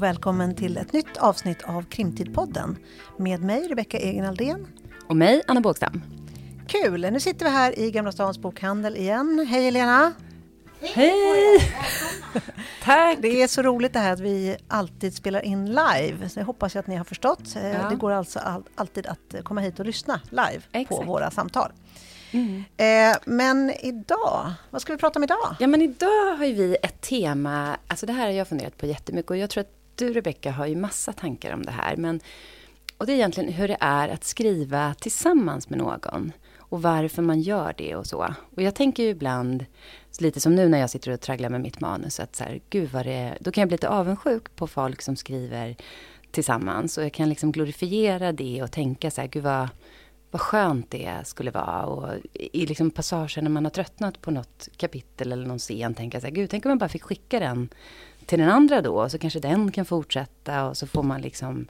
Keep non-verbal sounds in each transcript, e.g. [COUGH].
och välkommen till ett nytt avsnitt av Krimtidpodden med mig Rebecka Egen Aldén. Och mig, Anna Bågstam. Kul! Nu sitter vi här i Gamla Stans bokhandel igen. Hej Helena! Hej! [LAUGHS] Tack! Det är så roligt det här att vi alltid spelar in live. Så jag hoppas att ni har förstått. Eh, ja. Det går alltså all, alltid att komma hit och lyssna live Exakt. på våra samtal. Mm. Eh, men idag, vad ska vi prata om idag? Ja, men idag har vi ett tema, alltså det här har jag funderat på jättemycket och jag tror att du Rebecka har ju massa tankar om det här. Men, och det är egentligen hur det är att skriva tillsammans med någon och varför man gör det och så. Och jag tänker ju ibland, lite som nu när jag sitter och tragglar med mitt manus, att så här, gud vad det Då kan jag bli lite avundsjuk på folk som skriver tillsammans. Och jag kan liksom glorifiera det och tänka så här, gud vad vad skönt det skulle vara. Och i liksom passager när man har tröttnat på något kapitel eller någon scen, tänka så här, gud, tänk om man bara fick skicka den till den andra då, så kanske den kan fortsätta och så får man liksom,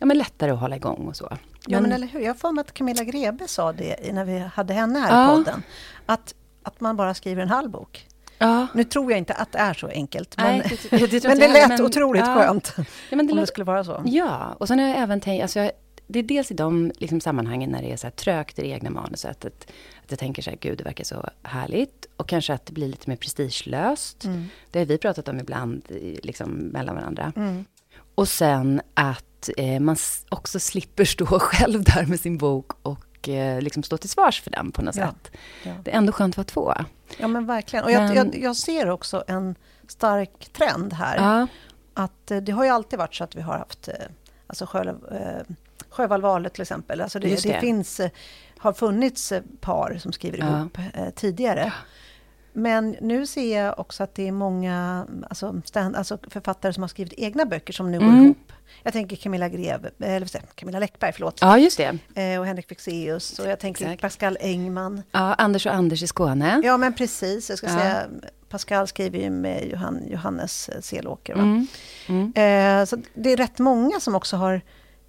ja men lättare att hålla igång och så. Men, ja men eller hur, jag får mig att Camilla Grebe sa det när vi hade henne här ja. i podden, att, att man bara skriver en halv bok. Ja. Nu tror jag inte att det är så enkelt, men, Nej, det, det, men det [LAUGHS] lät men, otroligt ja. skönt. Ja, men det om det skulle vara så. Ja, och sen har jag även tänkt, alltså jag, det är dels i de liksom, sammanhangen när det är så här trögt i det egna manuset. Att, att jag tänker så här, gud det verkar så härligt. Och kanske att det blir lite mer prestigelöst. Mm. Det har vi pratat om ibland liksom, mellan varandra. Mm. Och sen att eh, man också slipper stå [LAUGHS] själv där med sin bok och eh, liksom stå till svars för den på något ja. sätt. Ja. Det är ändå skönt att vara två. Ja men verkligen. Och jag, jag, jag ser också en stark trend här. Ja. Att eh, det har ju alltid varit så att vi har haft eh, alltså själv, eh, Sjöwallvalet till exempel. Alltså det, det. det, finns, eh, har funnits eh, par som skriver ja. ihop eh, tidigare. Men nu ser jag också att det är många alltså, stand, alltså författare som har skrivit egna böcker som nu mm. går ihop. Jag tänker Camilla Greve, eller Camilla Läckberg, förlåt. Ja, just det. Eh, och Henrik Fexeus och jag tänker Exakt. Pascal Engman. Ja, Anders och Anders i Skåne. Ja, men precis. Jag ska ja. säga, Pascal skriver ju med Johan, Johannes Selåker. Mm. Mm. Eh, så det är rätt många som också har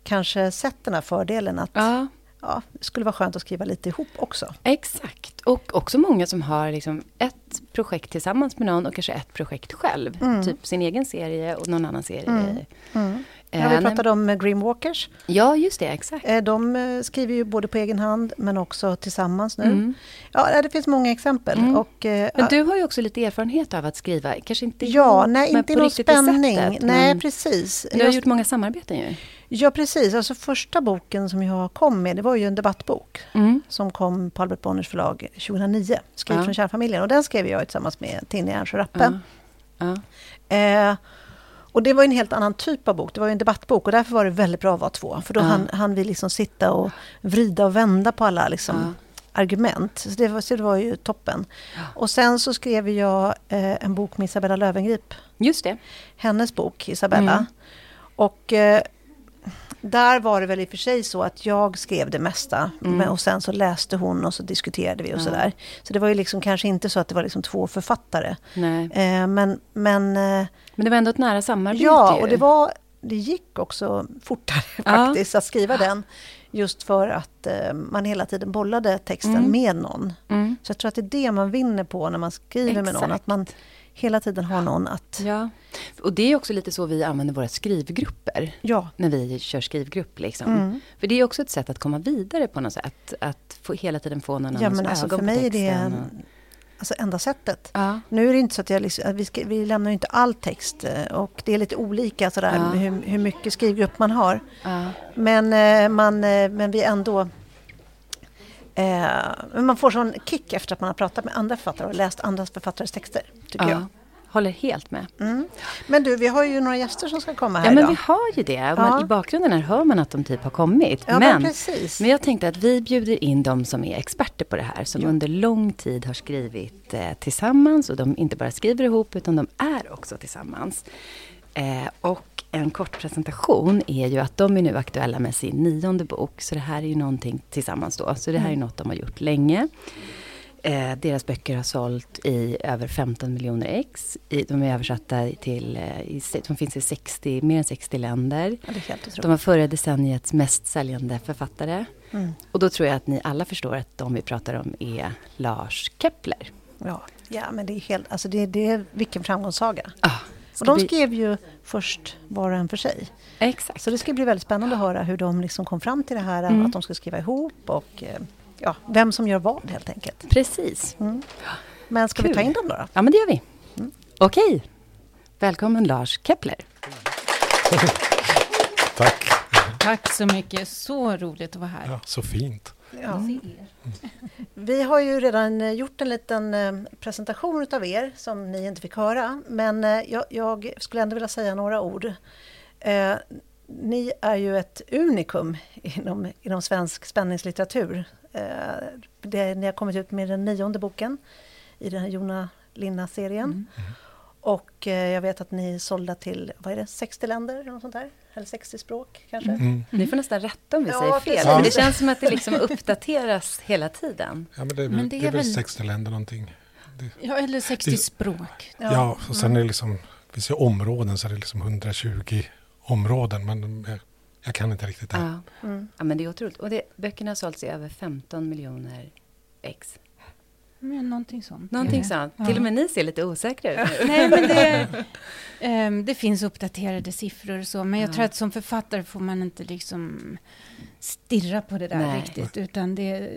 kanske sett den här fördelen att ja. Ja, det skulle vara skönt att skriva lite ihop också. Exakt. Och också många som har liksom ett projekt tillsammans med någon och kanske ett projekt själv. Mm. Typ sin egen serie och någon annan serie. Mm. Mm. Ja, vi pratade om Grimwalkers. Ja, just det. Exakt. Eh, de eh, skriver ju både på egen hand men också tillsammans nu. Mm. Ja, det finns många exempel. Mm. Och, eh, men du har ju också lite erfarenhet av att skriva, kanske inte Ja, nej, inte i någon spänning. Sättet, nej, precis. Du har gjort många samarbeten ju. Ja, precis. Alltså första boken som jag kom med, det var ju en debattbok. Mm. Som kom på Albert Bonners förlag 2009. Skriv ja. från kärnfamiljen. Och den skrev jag tillsammans med Tinne Ernsjö Rappe. Ja. Ja. Eh, och det var en helt annan typ av bok. Det var en debattbok och därför var det väldigt bra att vara två. För då ja. hann, hann vi liksom sitta och vrida och vända på alla liksom, argument. Så det, var, så det var ju toppen. Och sen så skrev jag eh, en bok med Isabella Lövengrip. Just det. Hennes bok, Isabella. Mm. Och eh, där var det väl i och för sig så att jag skrev det mesta. Mm. Men, och sen så läste hon och så diskuterade vi och ja. sådär. Så det var ju liksom kanske inte så att det var liksom två författare. Eh, men, men, eh, men det var ändå ett nära samarbete Ja, och det, var, det gick också fortare faktiskt ja. att skriva den. Just för att eh, man hela tiden bollade texten mm. med någon. Mm. Så jag tror att det är det man vinner på när man skriver Exakt. med någon. Att man hela tiden har någon att... Ja. Och det är också lite så vi använder våra skrivgrupper. Ja. När vi kör skrivgrupp. Liksom. Mm. För det är också ett sätt att komma vidare på något sätt. Att få, hela tiden få någon ja, men alltså, För mig är det alltså, enda sättet. Ja. Nu är det inte så att, jag, att vi, ska, vi lämnar inte all text. Eh, och det är lite olika sådär, ja. hur, hur mycket skrivgrupp man har. Men, eh, man, eh, men vi ändå Eh, man får sån kick efter att man har pratat med andra författare och läst andra författares texter, tycker ja, jag. Håller helt med. Mm. Men du, vi har ju några gäster som ska komma här Ja, men idag. vi har ju det. Ja. I bakgrunden här hör man att de typ har kommit. Ja, men, precis. men jag tänkte att vi bjuder in de som är experter på det här, som ja. under lång tid har skrivit eh, tillsammans. Och de inte bara skriver ihop, utan de är också tillsammans. Eh, och en kort presentation är ju att de är nu aktuella med sin nionde bok. Så det här är ju någonting tillsammans då. Så det här är mm. något de har gjort länge. Eh, deras böcker har sålt i över 15 miljoner ex. I, de är översatta till, eh, i, de finns i 60, mer än 60 länder. Ja, de var förra decenniets mest säljande författare. Mm. Och då tror jag att ni alla förstår att de vi pratar om är Lars Kepler. Ja, ja men det är helt, alltså det, det är vilken framgångssaga. Ah. Och de skrev ju först var och en för sig. Exakt. Så det ska bli väldigt spännande att höra hur de liksom kom fram till det här mm. att de ska skriva ihop och eh, ja, vem som gör vad helt enkelt. Precis. Mm. Men ska Kul. vi ta in dem då? Ja, men det gör vi. Mm. Okej. Välkommen Lars Kepler. [LAUGHS] Tack. Tack så mycket. Så roligt att vara här. Ja, så fint. Ja. [LAUGHS] Vi har ju redan eh, gjort en liten eh, presentation av er som ni inte fick höra. Men eh, jag, jag skulle ändå vilja säga några ord. Eh, ni är ju ett unikum inom, inom svensk spänningslitteratur. Eh, det, ni har kommit ut med den nionde boken i den här Jona Linna-serien. Mm. Och eh, jag vet att ni är sålda till, vad är det, 60 länder eller något sånt där? Eller 60 språk kanske? Mm. Ni får nästan rätta om vi ja, säger fel. Ja. Det känns som att det liksom uppdateras hela tiden. Ja, men det är, men det är, det är väl 60 länder någonting. Det, ja, eller 60 det, språk. Ja, ja och sen mm. är det liksom, vi ser områden så är det liksom 120 områden. Men jag, jag kan inte riktigt det. Ja. Mm. ja, men det är otroligt. Och det, böckerna har sålts i över 15 miljoner ex. Men någonting sånt. Någonting sånt. Ja. Till och med ni ser lite osäkra ut nu. [LAUGHS] Nej, men det, um, det finns uppdaterade siffror och så, men jag ja. tror att som författare får man inte liksom stirra på det där Nej. riktigt, utan det...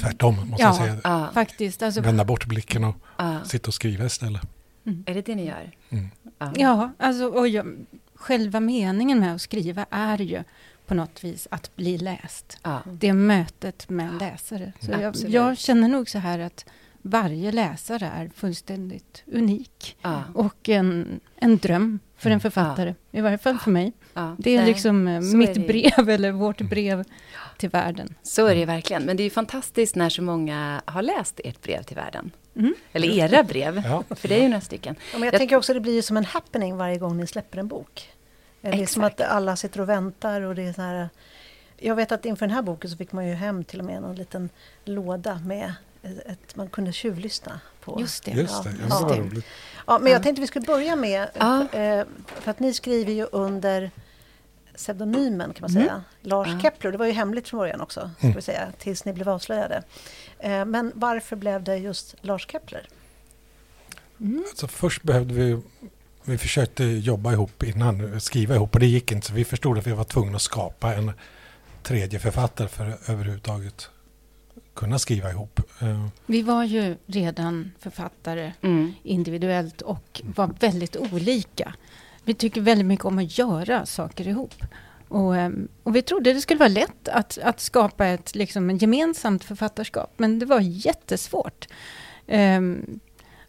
Tvärtom, måste ja, jag säga. Ja. Faktiskt. Alltså, Vända bort blicken och sitta och skriva istället. Mm. Är det det ni gör? Mm. Ja, alltså, och jag, själva meningen med att skriva är ju på något vis att bli läst. Ja. Det mötet med en läsare. Så jag, jag, känner nog så här att varje läsare är fullständigt unik. Ja. Och en, en dröm för en mm. författare. Ja. I varje fall för mig. Det är Nej, liksom eh, mitt är brev, eller vårt brev till världen. Så är det verkligen. Men det är ju fantastiskt när så många har läst ert brev till världen. Mm. Eller era brev, för det är ju några stycken. men jag, jag tänker också att det blir som en happening varje gång ni släpper en bok. Det är som att alla sitter och väntar och det är så här... Jag vet att inför den här boken så fick man ju hem till och med en liten låda med ett, man kunde tjuvlyssna på. Just det. Just det. Ja, ja. roligt. ja, men jag tänkte vi skulle börja med, ja. Eh, för att ni skriver ju under pseudonymen kan man säga, mm. Lars ja. Kepler. Det var ju hemligt från början också, ska mm. vi säga, tills ni blev avslöjade. Eh, men varför blev det just Lars Kepler? Mm. Alltså först behövde vi vi försökte jobba ihop innan, skriva ihop och det gick inte. Så vi förstod att vi var tvungna att skapa en tredje författare för att överhuvudtaget kunna skriva ihop. Eh, vi var ju redan författare mm. individuellt och var väldigt olika. Vi tycker väldigt mycket om att göra saker ihop. Och, eh, och vi trodde det skulle vara lätt att, att skapa ett liksom, gemensamt författarskap, men det var jättesvårt. Um,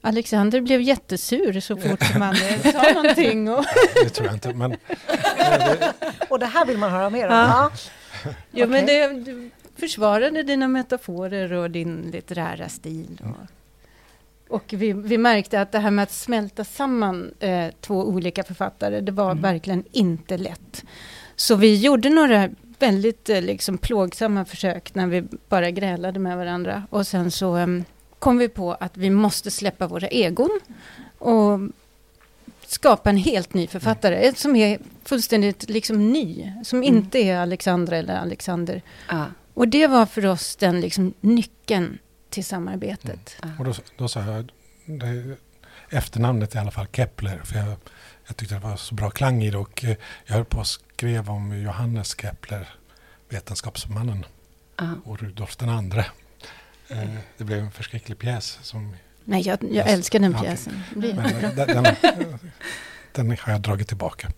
Alexander blev jättesur så fort man sa någonting. Och [LAUGHS] det tror jag inte, men... [LAUGHS] och det här vill man höra mer om? Ja, ja. ja men det, du försvarade dina metaforer och din litterära stil. Och, och vi, vi, märkte att det här med att smälta samman eh, två olika författare, det var mm. verkligen inte lätt. Så vi gjorde några väldigt eh, liksom, plågsamma försök när vi bara grälade med varandra. Och sen så eh, kom vi på att vi måste släppa våra egon och skapa en helt ny författare, mm. som är fullständigt liksom ny, som mm. inte är Alexandra eller Alexander. Ah. Och det var för oss den liksom nyckeln till samarbetet. Mm. Och då, då sa jag, det, efternamnet i alla fall Kepler, för jag, jag tyckte det var så bra klang i det och eh, jag höll på och skrev om Johannes Kepler, vetenskapsmannen, ah. och Rudolf den andre. Eh, det blev en förskräcklig pjäs. Som Nej, jag, jag älskar den pjäsen. Ja, men, den, den, den, har jag dragit tillbaka.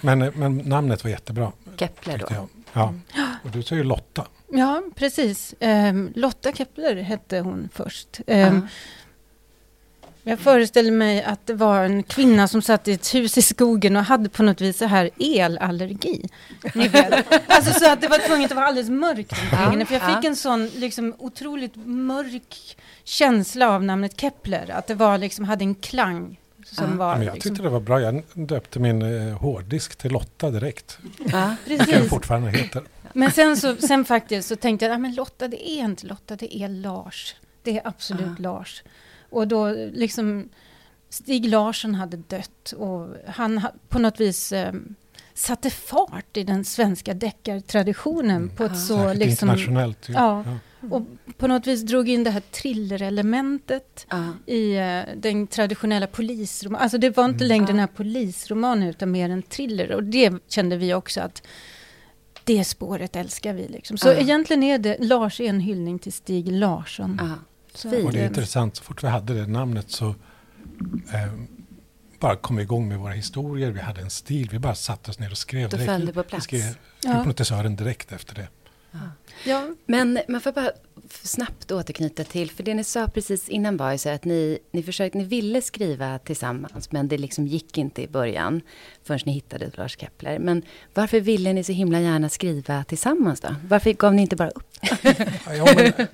Men, men namnet var jättebra. Kepler då. Jag. Ja, och du säger Lotta. Ja, precis. Um, Lotta Kepler hette hon först. Uh -huh. Jag föreställer mig att det var en kvinna som satt i ett hus i skogen och hade på något vis så här elallergi. Alltså så att det var tvunget att vara alldeles mörkt omkring För jag fick en sån liksom otroligt mörk känsla av namnet Kepler. Att det var liksom, hade en klang. Som var, Men jag liksom... tyckte det var bra. Jag döpte min eh, hårddisk till Lotta direkt. Ja, precis. Jag fortfarande heter. Men sen, så, sen faktiskt så tänkte jag, att Lotta det är inte Lotta, det är Lars. Det är absolut ah. Lars. Och då liksom Stig Larsson hade dött och han på något vis eh, satte fart i den svenska deckartraditionen mm. på ett så liksom... Internationellt. Ja, ja, och på något vis drog in det här thrillerelementet Ja. i eh, den traditionella polisromanen. Alltså det var inte längre den här polisromanen utan mer en thriller. Och det kände vi också att det spåret älskar vi. Liksom. Så Ja. egentligen är det, Lars är en hyllning till Stig Larsson. Ja. Fint. Och det är intressant, så fort vi hade det namnet så eh, bara kom vi igång med våra historier. Vi hade en stil, vi bara satte oss ner och skrev Då direkt. föll det på Vi plats. skrev Ja. hypnotisören direkt efter det. ja, Men man får bara snabbt återknyta till, för det ni sa precis innan var ju så att ni, ni försökte, ni ville skriva tillsammans, men det liksom gick inte i början förrän ni hittade Lars Kepler. Men varför ville ni så himla gärna skriva tillsammans då? Varför gav ni inte bara upp? [LAUGHS] Ja, men,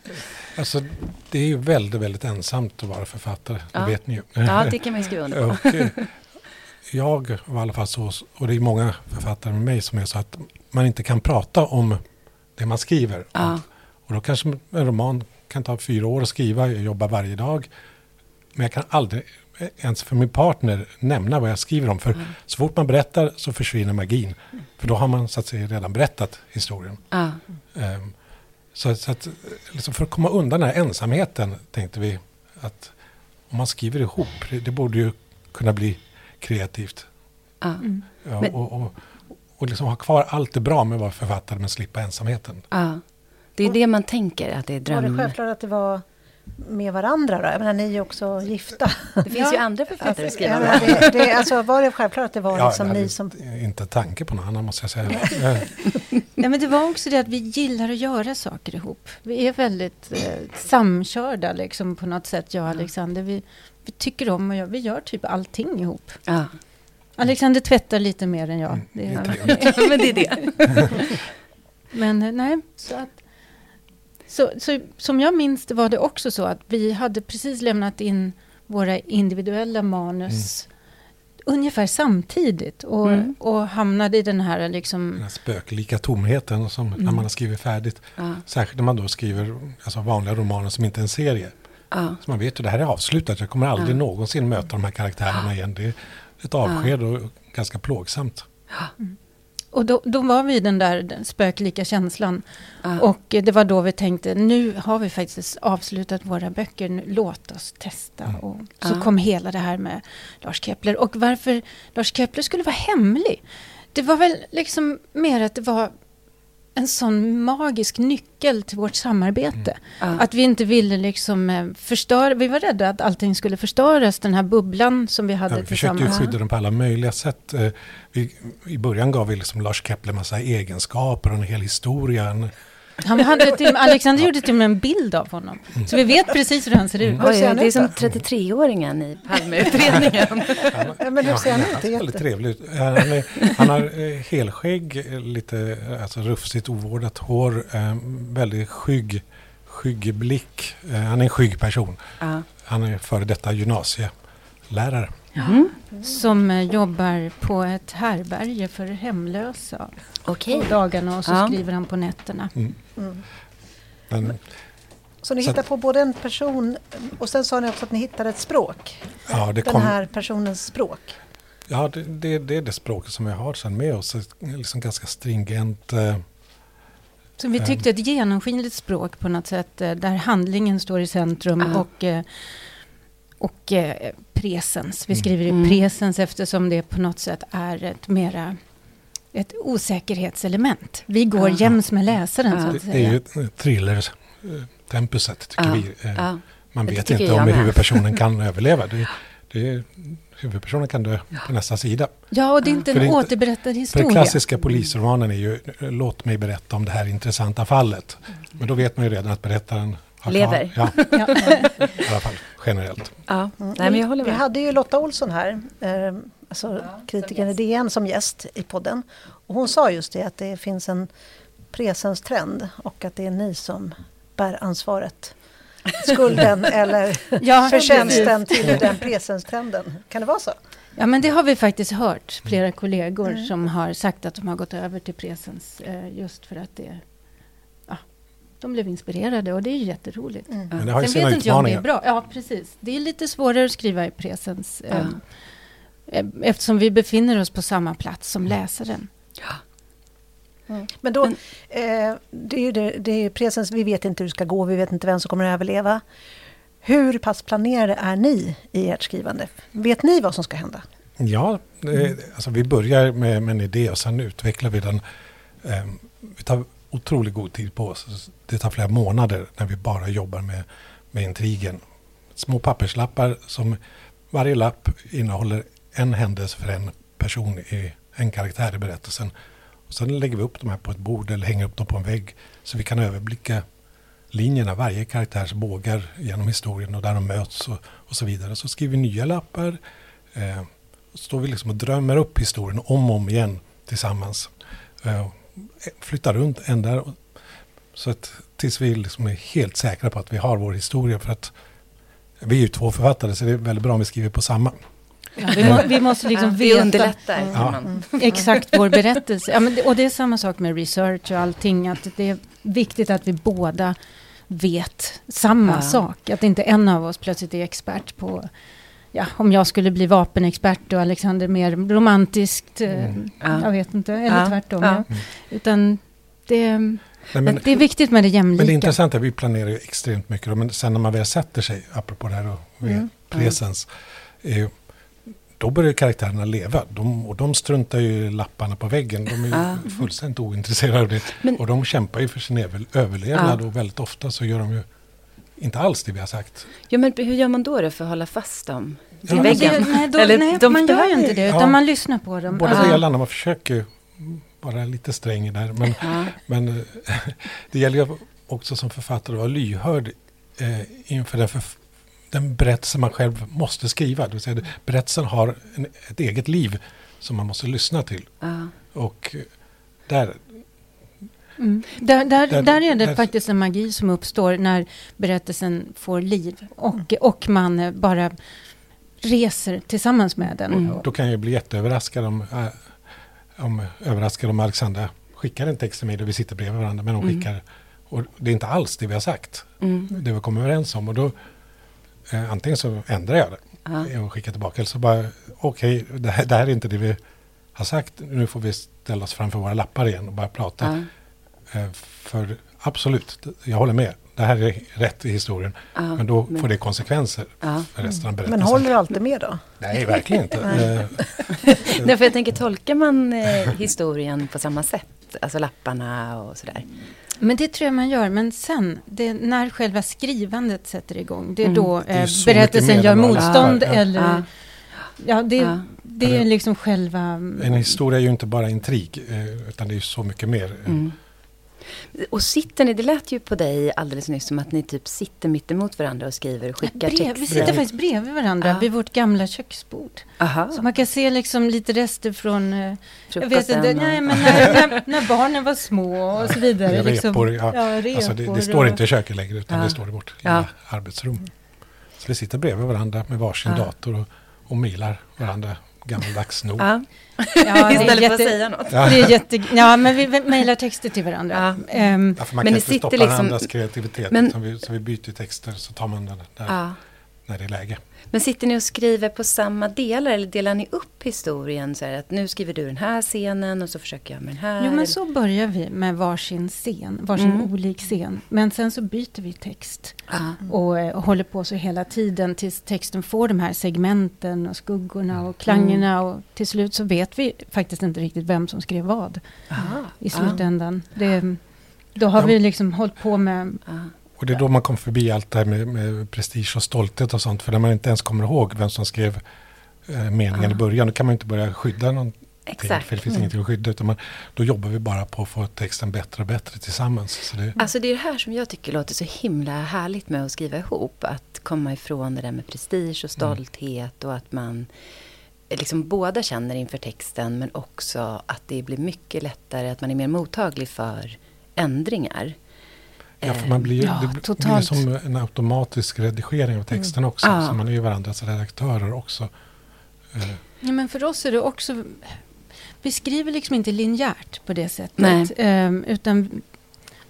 alltså, det är ju väldigt, väldigt ensamt att vara författare. Ja. Det vet ni ju. Ja, det kan man ju skriva under på. Och, eh, jag var i alla fall så, och det är många författare med mig som är så att man inte kan prata om det man skriver. Ja. Och då kanske en roman kan ta fyra år att skriva, jag jobbar varje dag. Men jag kan aldrig ens för min partner nämna vad jag skriver om. För Mm. så fort man berättar så försvinner magin. För då har man så att säga redan berättat historien. Ehm, Så, så att, liksom för att komma undan den här ensamheten tänkte vi att om man skriver ihop, det, det borde ju kunna bli kreativt. Ja. Ja, och och, och liksom ha kvar allt det bra med att vara författare men slippa ensamheten. Ja. Det är det man tänker, att det är Var det självklart att det var med varandra då? Jag menar, ni är ju också gifta. Det finns ju andra författare att skriva med. det, det, alltså, var det självklart att det var Ja, liksom ni som... Inte tanke på något annat måste jag säga. [LAUGHS] Nej, men det var också det att vi gillar att göra saker ihop. Vi är väldigt eh, samkörda liksom, på något sätt, jag och Alexander. Vi, vi tycker om att göra, vi gör typ allting ihop. Ja. Alexander tvättar lite mer än jag. Mm, Det det är trevligt. Men det är det. [LAUGHS] men eh, nej, så att... Så, så, som jag minns det var det också så att vi hade precis lämnat in våra individuella manus ungefär samtidigt och, Mm. och hamnade i den här Den liksom... här spöklika tomheten som när Mm. man har skrivit färdigt. Ja. Särskilt när man då skriver alltså, vanliga romaner som inte är en serie. Ja. Så man vet ju det här är avslutat. Jag kommer aldrig Ja. någonsin möta de här karaktärerna igen. Det är ett avsked och ganska plågsamt. Och då, då var vi i den där den spöklika känslan. Ja. Och det var då vi tänkte, nu har vi faktiskt avslutat våra böcker, nu, låt oss testa. Mm. Och så Ja. kom hela det här med Lars Kepler. Och varför Lars Kepler skulle vara hemlig, det var väl liksom mer att det var en sån magisk nyckel till vårt samarbete. Ja. Att vi inte ville liksom eh, förstöra, vi var rädda att allting skulle förstöras, den här bubblan som vi hade Ja, vi försökte ju tillsammans. skydda den på alla möjliga sätt. Eh, Vi, I början gav vi liksom Lars Kepler massa egenskaper och en hel historia. En, Han hade till, Alexander gjorde till och med en bild av honom. Så vi vet precis hur han ser ut. Ser Oj, han det är som då? 33-åringen i Palmeutredningen. [LAUGHS] Ja, men hur ser han ut? Det är väldigt trevlig ut. Han, är, han har eh, helskägg, lite eh, alltså, rufsigt ovårdat hår, eh, väldigt skygg, skygg blick. Han är en skygg person. Han är före detta gymnasielärare. Mm. Som eh, jobbar på ett härberge för hemlösa Okej. på dagarna och så Ja. skriver han på nätterna. Mm. Mm. Men, Så ni hittar på både en person och sen sa ni också att ni hittade ett språk. ja, det Den kom, här personens språk. ja det, det, det är det språket som vi har sen med oss. Ett liksom ganska stringent. Eh, Så vi tyckte ett genomskinligt språk på något sätt eh, där handlingen står i centrum Ja. och, eh, och eh, presens. Vi Mm. skriver i Mm. presens eftersom det på något sätt är ett mera ett osäkerhetselement. Vi går Aha. jäms med läsaren Ja. så det, att det är säga. ju ett thriller-tempuset tycker Ja, vi. Eh, Ja. Man det vet inte om med. huvudpersonen kan [LAUGHS] överleva. Det, det, huvudpersonen kan dö på nästa sida. Ja, och det är inte För en det är inte- återberättad För den historia. klassiska polisromanen är ju eh, låt mig berätta om det här intressanta fallet. Men då vet man ju redan att berättaren Lever. Ja, [LAUGHS] Ja. i alla fall generellt. Ja. Mm. Nej, men jag håller Vi med. hade ju Lotta Olsson här, eh, alltså kritikern i DN som gäst i podden. Och hon sa just det att det finns en presenstrend och att det är ni som bär ansvaret. [LAUGHS] Skulden eller Ja, förtjänsten till den presenstrenden. Kan det vara så? Ja, men det har vi faktiskt hört. Flera kollegor som har sagt att de har gått över till presens eh, just för att det... Ja, de blev inspirerade och det är ju jätteroligt. Mm. Men det har ju Sen vet inte jag om det är bra. Ja, precis. Det är lite svårare att skriva i presens. Ja. Eh, eh, eftersom vi befinner oss på samma plats som läsaren. Mm. Men då, Men, eh, det är ju det, det är presens, vi vet inte hur det ska gå, vi vet inte vem som kommer att överleva. Hur pass planerade är ni i ert skrivande? Vet ni vad som ska hända? Ja, mm. alltså vi börjar med, med, en idé och sen utvecklar vi den. Eh, vi tar otroligt god tid på oss. Det tar flera månader när vi bara jobbar med, med intrigen. Små papperslappar som varje lapp innehåller en händelse för en person, i, en karaktär i berättelsen. Och sen lägger vi upp de här på ett bord eller hänger upp dem på en vägg så vi kan överblicka linjerna, varje karaktärs bågar genom historien och där de möts och, och så vidare. Så skriver vi nya lappar. Eh, står vi liksom och drömmer upp historien om och om igen tillsammans. Eh, flyttar runt, ändrar. Så att tills vi liksom är helt säkra på att vi har vår historia. För att vi är ju två författare så det är väldigt bra om vi skriver på samma. Ja, vi, må, vi, måste liksom ja, veta underlättar, ja. exakt vår berättelse. Ja, men, och det är samma sak med research och allting. Att det är viktigt att vi båda vet samma ja. sak. Att inte en av oss plötsligt är expert på Ja, om jag skulle bli vapenexpert och Alexander mer romantiskt. Eh, mm. Jag vet inte, eller ja. tvärtom. Ja. Utan det, Nej, men, det är viktigt med det jämlika. Men det intressanta är att vi planerar ju extremt mycket. Men sen när man väl sätter sig, apropå det här och mm. presens. Eh, då börjar karaktärerna leva. De, och de struntar ju i lapparna på väggen. De är ah. fullständigt ointresserade av det. Men, och de kämpar ju för sin överlevnad. Ah. Och väldigt ofta så gör de ju inte alls det vi har sagt. Ja, men hur gör man då för att hålla fast dem ja, väggen? Det, nej, då, Eller, nej de, man gör ju inte det, utan ja, man lyssnar på dem. Båda delarna, man försöker vara lite sträng där. Men, ah. men eh, [LAUGHS] det gäller ju också som författare att vara lyhörd eh, inför den den berättelse man själv måste skriva. Det vill säga, berättelsen har en, ett eget liv som man måste lyssna till. Och där, mm. där, där, där, där, är det faktiskt en magi som uppstår när berättelsen får liv. Och, och man bara reser tillsammans med den. Mm. Då kan jag bli jätteöverraskad om, äh, om, överraskad om Alexandra skickar en text till mig där vi sitter bredvid varandra. Men hon mm. skickar, och det är inte alls det vi har sagt. Mm. Det vi kommer överens om. Och då, Eh, antingen så ändrar jag det uh och skickar tillbaka. Eller så bara, okej, okay, det, det, här är inte det vi har sagt. Nu får vi ställa oss framför våra lappar igen och börja prata. Eh, för absolut, jag håller med. Det här är rätt i historien. Uh men då men... får det konsekvenser för resten av berättelsen. Men håller du alltid med då? Nej, verkligen inte. [LAUGHS] Nej, eh, för jag tänker, tolkar man eh, historien på samma sätt? Alltså lapparna och sådär? Men det tror jag man gör. Men sen, det, när själva skrivandet sätter igång, det är mm. då eh, berättelsen gör motstånd. Ja. Eller, ja. ja det, ja. det är liksom själva... En historia är ju inte bara intrig, eh, utan det är så mycket mer. Mm. Och sitter ni, det lät ju på dig alldeles nyss som att ni typ sitter mitt emot varandra och skriver och skickar Brev, texter. Vi sitter faktiskt bredvid varandra ah. vid vårt gamla köksbord. Aha. Så man kan se liksom lite rester från, eh, jag vet inte, nej, men när, [LAUGHS] när, när, barnen var små och så vidare. Liksom. Repor, ja. ja repor alltså det, det står inte i köket längre utan ja. det står i vårt ja. arbetsrum. Så vi sitter bredvid varandra med varsin ja. dator och, och mejlar varandra gammaldags nog. Ja. Ja, Istället jätte, för att säga något. Ja. Det är jätte, ja, men vi mejlar texter till varandra. Ja. Um, ja, man men kan inte stoppa liksom, andras kreativitet. Men, så, vi, så vi byter texter så tar man den där ja. när det är läge. Men sitter ni och skriver på samma delar eller delar ni upp historien? Så att nu skriver du den här scenen och så försöker jag med den här. Jo, men så börjar vi med varsin scen, varsin mm. olik scen. Men sen så byter vi text mm. och, och, håller på så hela tiden tills texten får de här segmenten och skuggorna och klangerna. Mm. Och till slut så vet vi faktiskt inte riktigt vem som skrev vad Aha. i slutändan. Det, då har vi liksom hållit på med och det är då man kommer förbi allt det här med, med prestige och stolthet och sånt. För när man inte ens kommer ihåg vem som skrev eh, meningen ja. i början, då kan man inte börja skydda någonting. Exakt. För det finns mm. ingenting att skydda. Utan man, då jobbar vi bara på att få texten bättre och bättre tillsammans. Så det, alltså det är det här som jag tycker låter så himla härligt med att skriva ihop. Att komma ifrån det där med prestige och mm. stolthet mm. och att man liksom båda känner inför texten men också att det blir mycket lättare, att man är mer mottaglig för ändringar. Ja, för man blir, ja, det totalt. blir som en automatisk redigering av texten mm. också. Ja. Så man är ju varandras redaktörer också. Eh. Ja, men för oss är det också... Vi skriver liksom inte linjärt på det sättet. Um, utan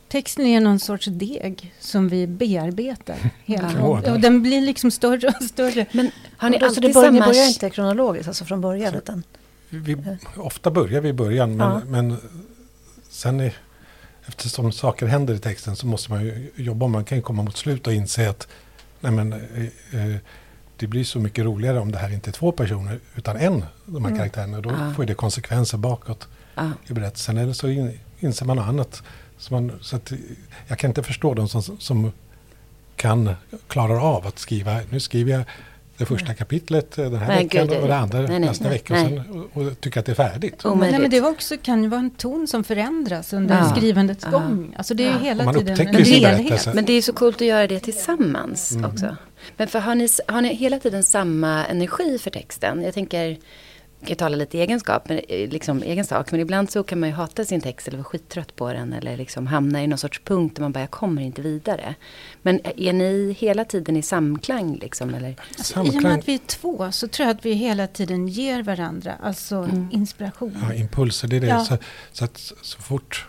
texten är någon sorts deg som vi bearbetar. [LAUGHS] Hela. Ja. Och den blir liksom större och större. Men har ni alltid börjar, samma... Ni börjar inte kronologiskt, alltså från början? Så, utan, vi, ofta börjar vi i början, men, men sen är, eftersom saker händer i texten så måste man ju jobba. Man kan ju komma mot slut och inse att nej men, eh, eh, det blir så mycket roligare om det här inte är två personer utan en, de här mm. karaktärerna. Då ah. får det konsekvenser bakåt ah. i berättelsen. Eller så in, inser man något annat. Så, man, så att, jag kan inte förstå de som, som kan, klarar av att skriva, nu skriver jag det första kapitlet den här nej, veckan gud, och det andra nej, nästa nej, vecka och, sen, och, och tycker att det är färdigt. Oh, nej, men det var också, kan ju vara en ton som förändras under ja. skrivandets ja. gång. Alltså det är ja. hela tiden en helhet. Men det är så coolt att göra det tillsammans mm. också. Men för har ni, har ni hela tiden samma energi för texten? Jag tänker jag kan tala lite egenskap, men, eh, liksom egen sak. Men ibland så kan man ju hata sin text eller vara skittrött på den. Eller liksom hamna i någon sorts punkt där man bara, jag kommer inte vidare. Men är ni hela tiden i samklang? Liksom, eller? Alltså, I och med att vi är två så tror jag att vi hela tiden ger varandra alltså mm. inspiration. Ja, impulser, det är det. Ja. Så, så, att så fort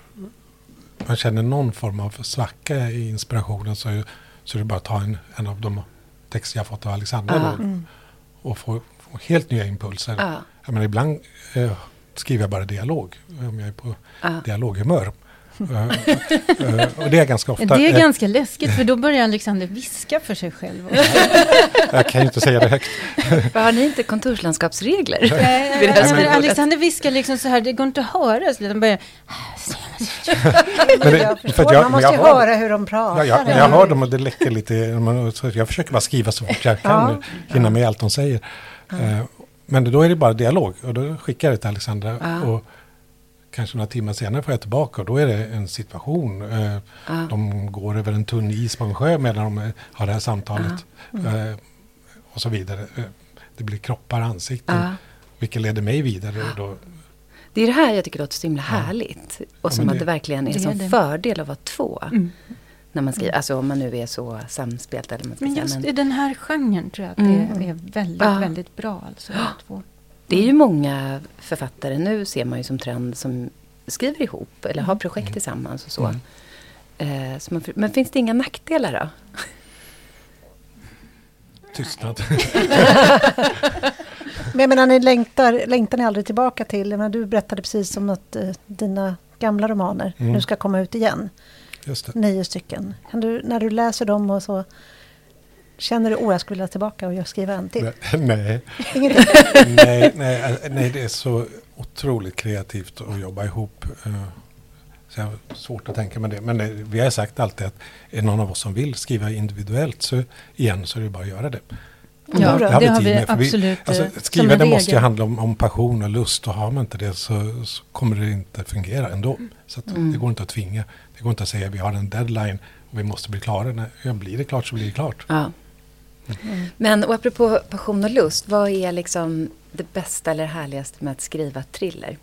man känner någon form av svacka i inspirationen så, så är det bara att ta en, en av de texter jag fått av Alexandra. Ah. Mm. Och få, få, helt nya impulser. Ah. Jag menar, ibland eh, skriver jag bara dialog. Om jag är på ah. dialoghumör. Eh, eh, och det är ganska ofta. Det är eh, ganska läskigt för då börjar Alexander viska för sig själv. [LAUGHS] jag kan ju inte säga det högt. [LAUGHS] har ni inte kontorslandskapsregler? Nej, [LAUGHS] Alexander viskar liksom så här, det går inte att höra. Så han börjar... men det, jag förstår, jag, man måste ju höra hur de pratar. Ja, jag, jag hör dem och det läcker lite. Jag försöker bara skriva så fort jag kan, ja. hinna med allt de säger. Ja. Men då är det bara dialog och då skickar jag det till Alexandra. Ja. Och kanske några timmar senare får jag tillbaka och då är det en situation. Eh, ja. De går över en tunn is på en sjö medan de har det här samtalet. Ja. Mm. Eh, och så vidare. Eh, det blir kroppar, ansikten. Ja. Vilket leder mig vidare. Då. Det är det här jag tycker låter så himla härligt. Och som det, att det verkligen är en sån fördel att vara två. Mm. När man skriver, alltså om man nu är så samspelt. Eller man men just men, i den här genren tror jag att mm. det är väldigt, ja. väldigt bra. Alltså, två. Det är ju många författare nu ser man ju som trend som skriver ihop eller har mm. projekt mm. tillsammans och så. Mm. Eh, så man, men finns det inga nackdelar då? [LAUGHS] Tystnad. [LAUGHS] men jag menar, ni längtar, längtar ni aldrig tillbaka till, men du berättade precis om att eh, dina gamla romaner mm. nu ska komma ut igen. Nio stycken. Kan du, när du läser dem och så, känner du att jag skulle vilja tillbaka och skriva en till? Nej. [LAUGHS] [LAUGHS] nej, nej, nej, det är så otroligt kreativt att jobba ihop. Eh, så jag har svårt att tänka mig det. Men det, vi har sagt alltid att är någon av oss som vill skriva individuellt så igen så är det bara att göra det. Ja, det det har vi absolut. Vi, alltså, skrivande måste ju handla om, om, passion och lust och har man inte det så, så kommer det inte fungera ändå. Så mm. det går inte att tvinga. Det går inte att säga att vi har en deadline och vi måste bli klara. Nej, ja, blir det klart så blir det klart. Ja. Mm. Men och apropå passion och lust, vad är liksom det bästa eller härligaste med att skriva thriller?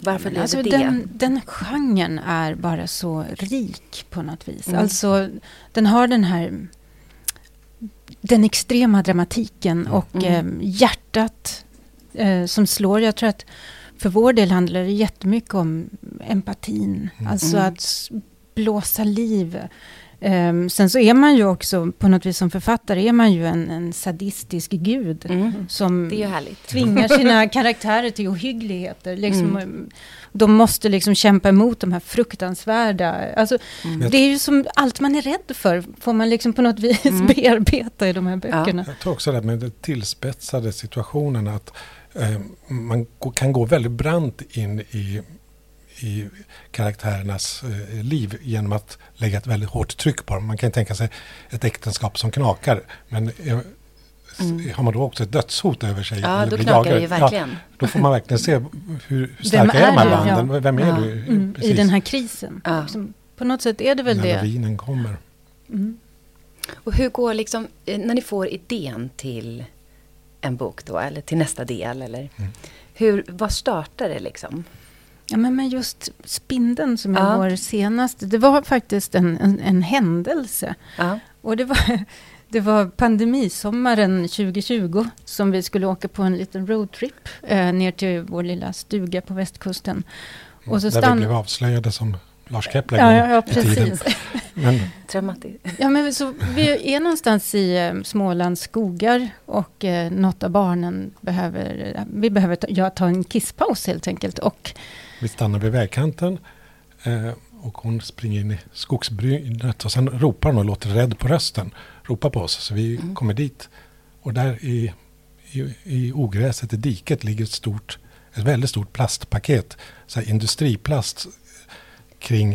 Varför blev alltså det den, den genren är bara så rik på något vis. Mm. Alltså, den har den här den extrema dramatiken mm. och mm. eh, hjärtat eh, som slår. Jag tror att för vår del handlar det jättemycket om empatin. Mm. Alltså mm. att blåsa liv Um, sen så är man ju också, på något vis som författare, är man ju en, en sadistisk gud. Mm. Som tvingar [LAUGHS] sina karaktärer till ohyggligheter. Liksom, mm. De måste liksom kämpa emot de här fruktansvärda... Alltså, mm. Det är ju som allt man är rädd för, får man liksom på något vis mm. bearbeta i de här böckerna. Ja. Jag tror också det med den tillspetsade situationen, att eh, man kan gå väldigt brant in i i karaktärernas eh, liv genom att lägga ett väldigt hårt tryck på dem. Man kan tänka sig ett äktenskap som knakar. Men eh, mm. har man då också ett dödshot över sig? Ja, då knakar det ju verkligen. Ja, då får man verkligen se hur, hur starka är, är här banden. Ja. Vem är ja. du? Mm, I den här krisen. Ja. Liksom, på något sätt är det väl när det. När lavinen kommer. Mm. Och hur går liksom, eh, när ni får idén till en bok då, eller till nästa del, eller mm. hur, vad startar det liksom? Ja, men, men just Spindeln som jag ja. var senast, det var faktiskt en, en, en händelse. Ja. Och det var, det var pandemisommaren 2020 som vi skulle åka på en liten roadtrip eh, ner till vår lilla stuga på västkusten. Och så Där stann... vi blev avslöjade som Lars Kepler Ja, ja, ja precis. Men. Ja, men så vi är någonstans i eh, Smålands skogar och eh, något av barnen behöver, eh, vi behöver ta, ja, ta en kisspaus helt enkelt. Och vi stannar vid vägkanten eh, och hon springer in i skogsbrynet och sen ropar hon och låter rädd på rösten. Ropar på oss så vi Mm. kommer dit. Och där i, i, i ogräset i diket ligger ett stort, ett väldigt stort plastpaket. Så här industriplast kring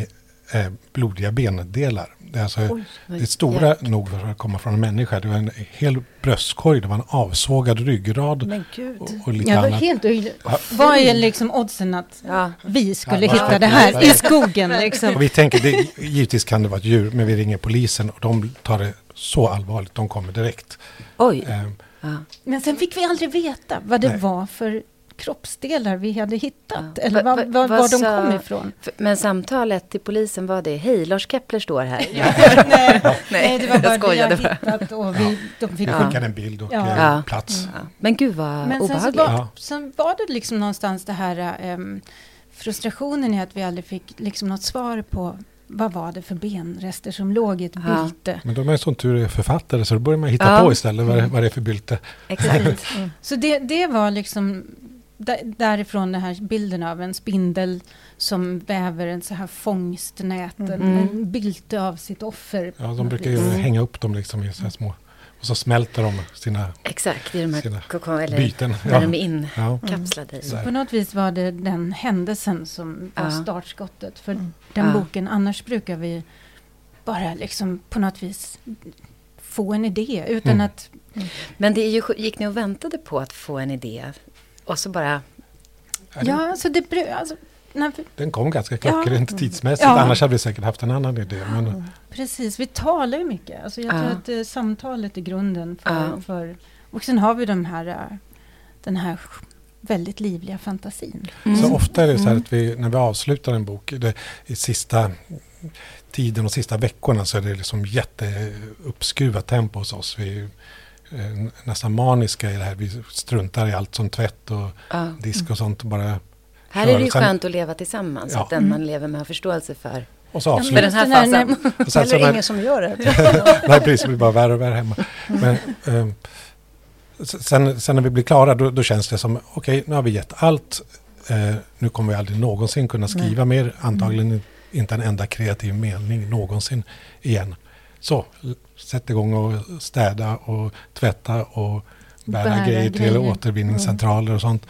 eh, blodiga bendelar. Det är, alltså, det är stora nog för att komma från en människa. Det var en hel bröstkorg, det var en avsågad ryggrad Men gud. och, och lite var annat. helt. Ja. Vad är liksom oddsen att Ja. vi skulle Ja, hitta ja, det ja, här ja. i skogen? Liksom. Och vi tänker, det, givetvis kan det vara ett djur, men vi ringer polisen och de tar det så allvarligt. De kommer direkt. Oj. Eh, Ja. Men sen fick vi aldrig veta vad det Nej. var för kroppsdelar vi hade hittat. Ja. Eller Va- var, va- var, vad var de sa- kom ifrån. Men samtalet till polisen var det, hej, Lars Kepler står här. [LAUGHS] [LAUGHS] Nej, Nej, det var bara jag skojade bara. hittat och vi, de fick vi Ja. skickar en bild och Ja. eh, Ja. plats. Ja. Men gud vad Men sen så obehagligt. var, Ja. sen var det liksom någonstans det här ehm, frustrationen i att vi aldrig fick liksom något svar på vad var det för benrester som låg i ett Ja. bylte. Men de är som tur är författare så då börjar man hitta Ja. på istället vad, det- vad det är för bylte. Exakt. [LAUGHS] Så det, det var liksom där- därifrån den här bilden av en spindel som väver en så här fångstnät, en, Mm. en bylte av sitt offer. Ja, de brukar ju Mm. hänga upp dem liksom i så här små... Och så smälter de sina Exakt, i de Sina här kokon, eller byten. när Ja. de är Ja. inkapslade i. Så här. På något vis var det den händelsen som var Ja. startskottet för Mm. den Ja. boken. Annars brukar vi bara liksom på något vis få en idé utan Mm. att... Men det är ju, gick ni och väntade på att få en idé? Och så bara, Ja, alltså det... Alltså, när vi, Den kom ganska klockrent Ja. tidsmässigt. Ja. Annars hade vi säkert haft en annan idé. Men, Precis, vi talar ju mycket. Alltså jag Ja. tror att eh, samtalet är grunden för, Ja. för... Och sen har vi de här, eh, den här väldigt livliga fantasin. Mm. Så ofta är det så här Mm. att vi, när vi avslutar en bok, det, i sista tiden och sista veckorna så är det liksom jätteuppskruvat tempo hos oss. Vi är eh, nästan maniska i det här. Vi struntar i allt som tvätt och ja. disk och sånt. och Bara, Här är det ju Sen- skönt att leva tillsammans, Ja. att den man lever med har förståelse för. och så Ja, avslutar den här fasen. och sen, så Eller när, ingen som gör det. [LAUGHS] Nej, precis. Det blir bara värre och värre hemma. Men, s- sen, sen när vi blir klara, då, då känns det som, okej, nu har vi gett allt. Eh, nu kommer vi aldrig någonsin kunna skriva mer. Antagligen inte en enda kreativ mening någonsin igen. Så, sätt igång och städa och tvätta och bära, Bära grejer till grejer. återvinningscentraler och sånt.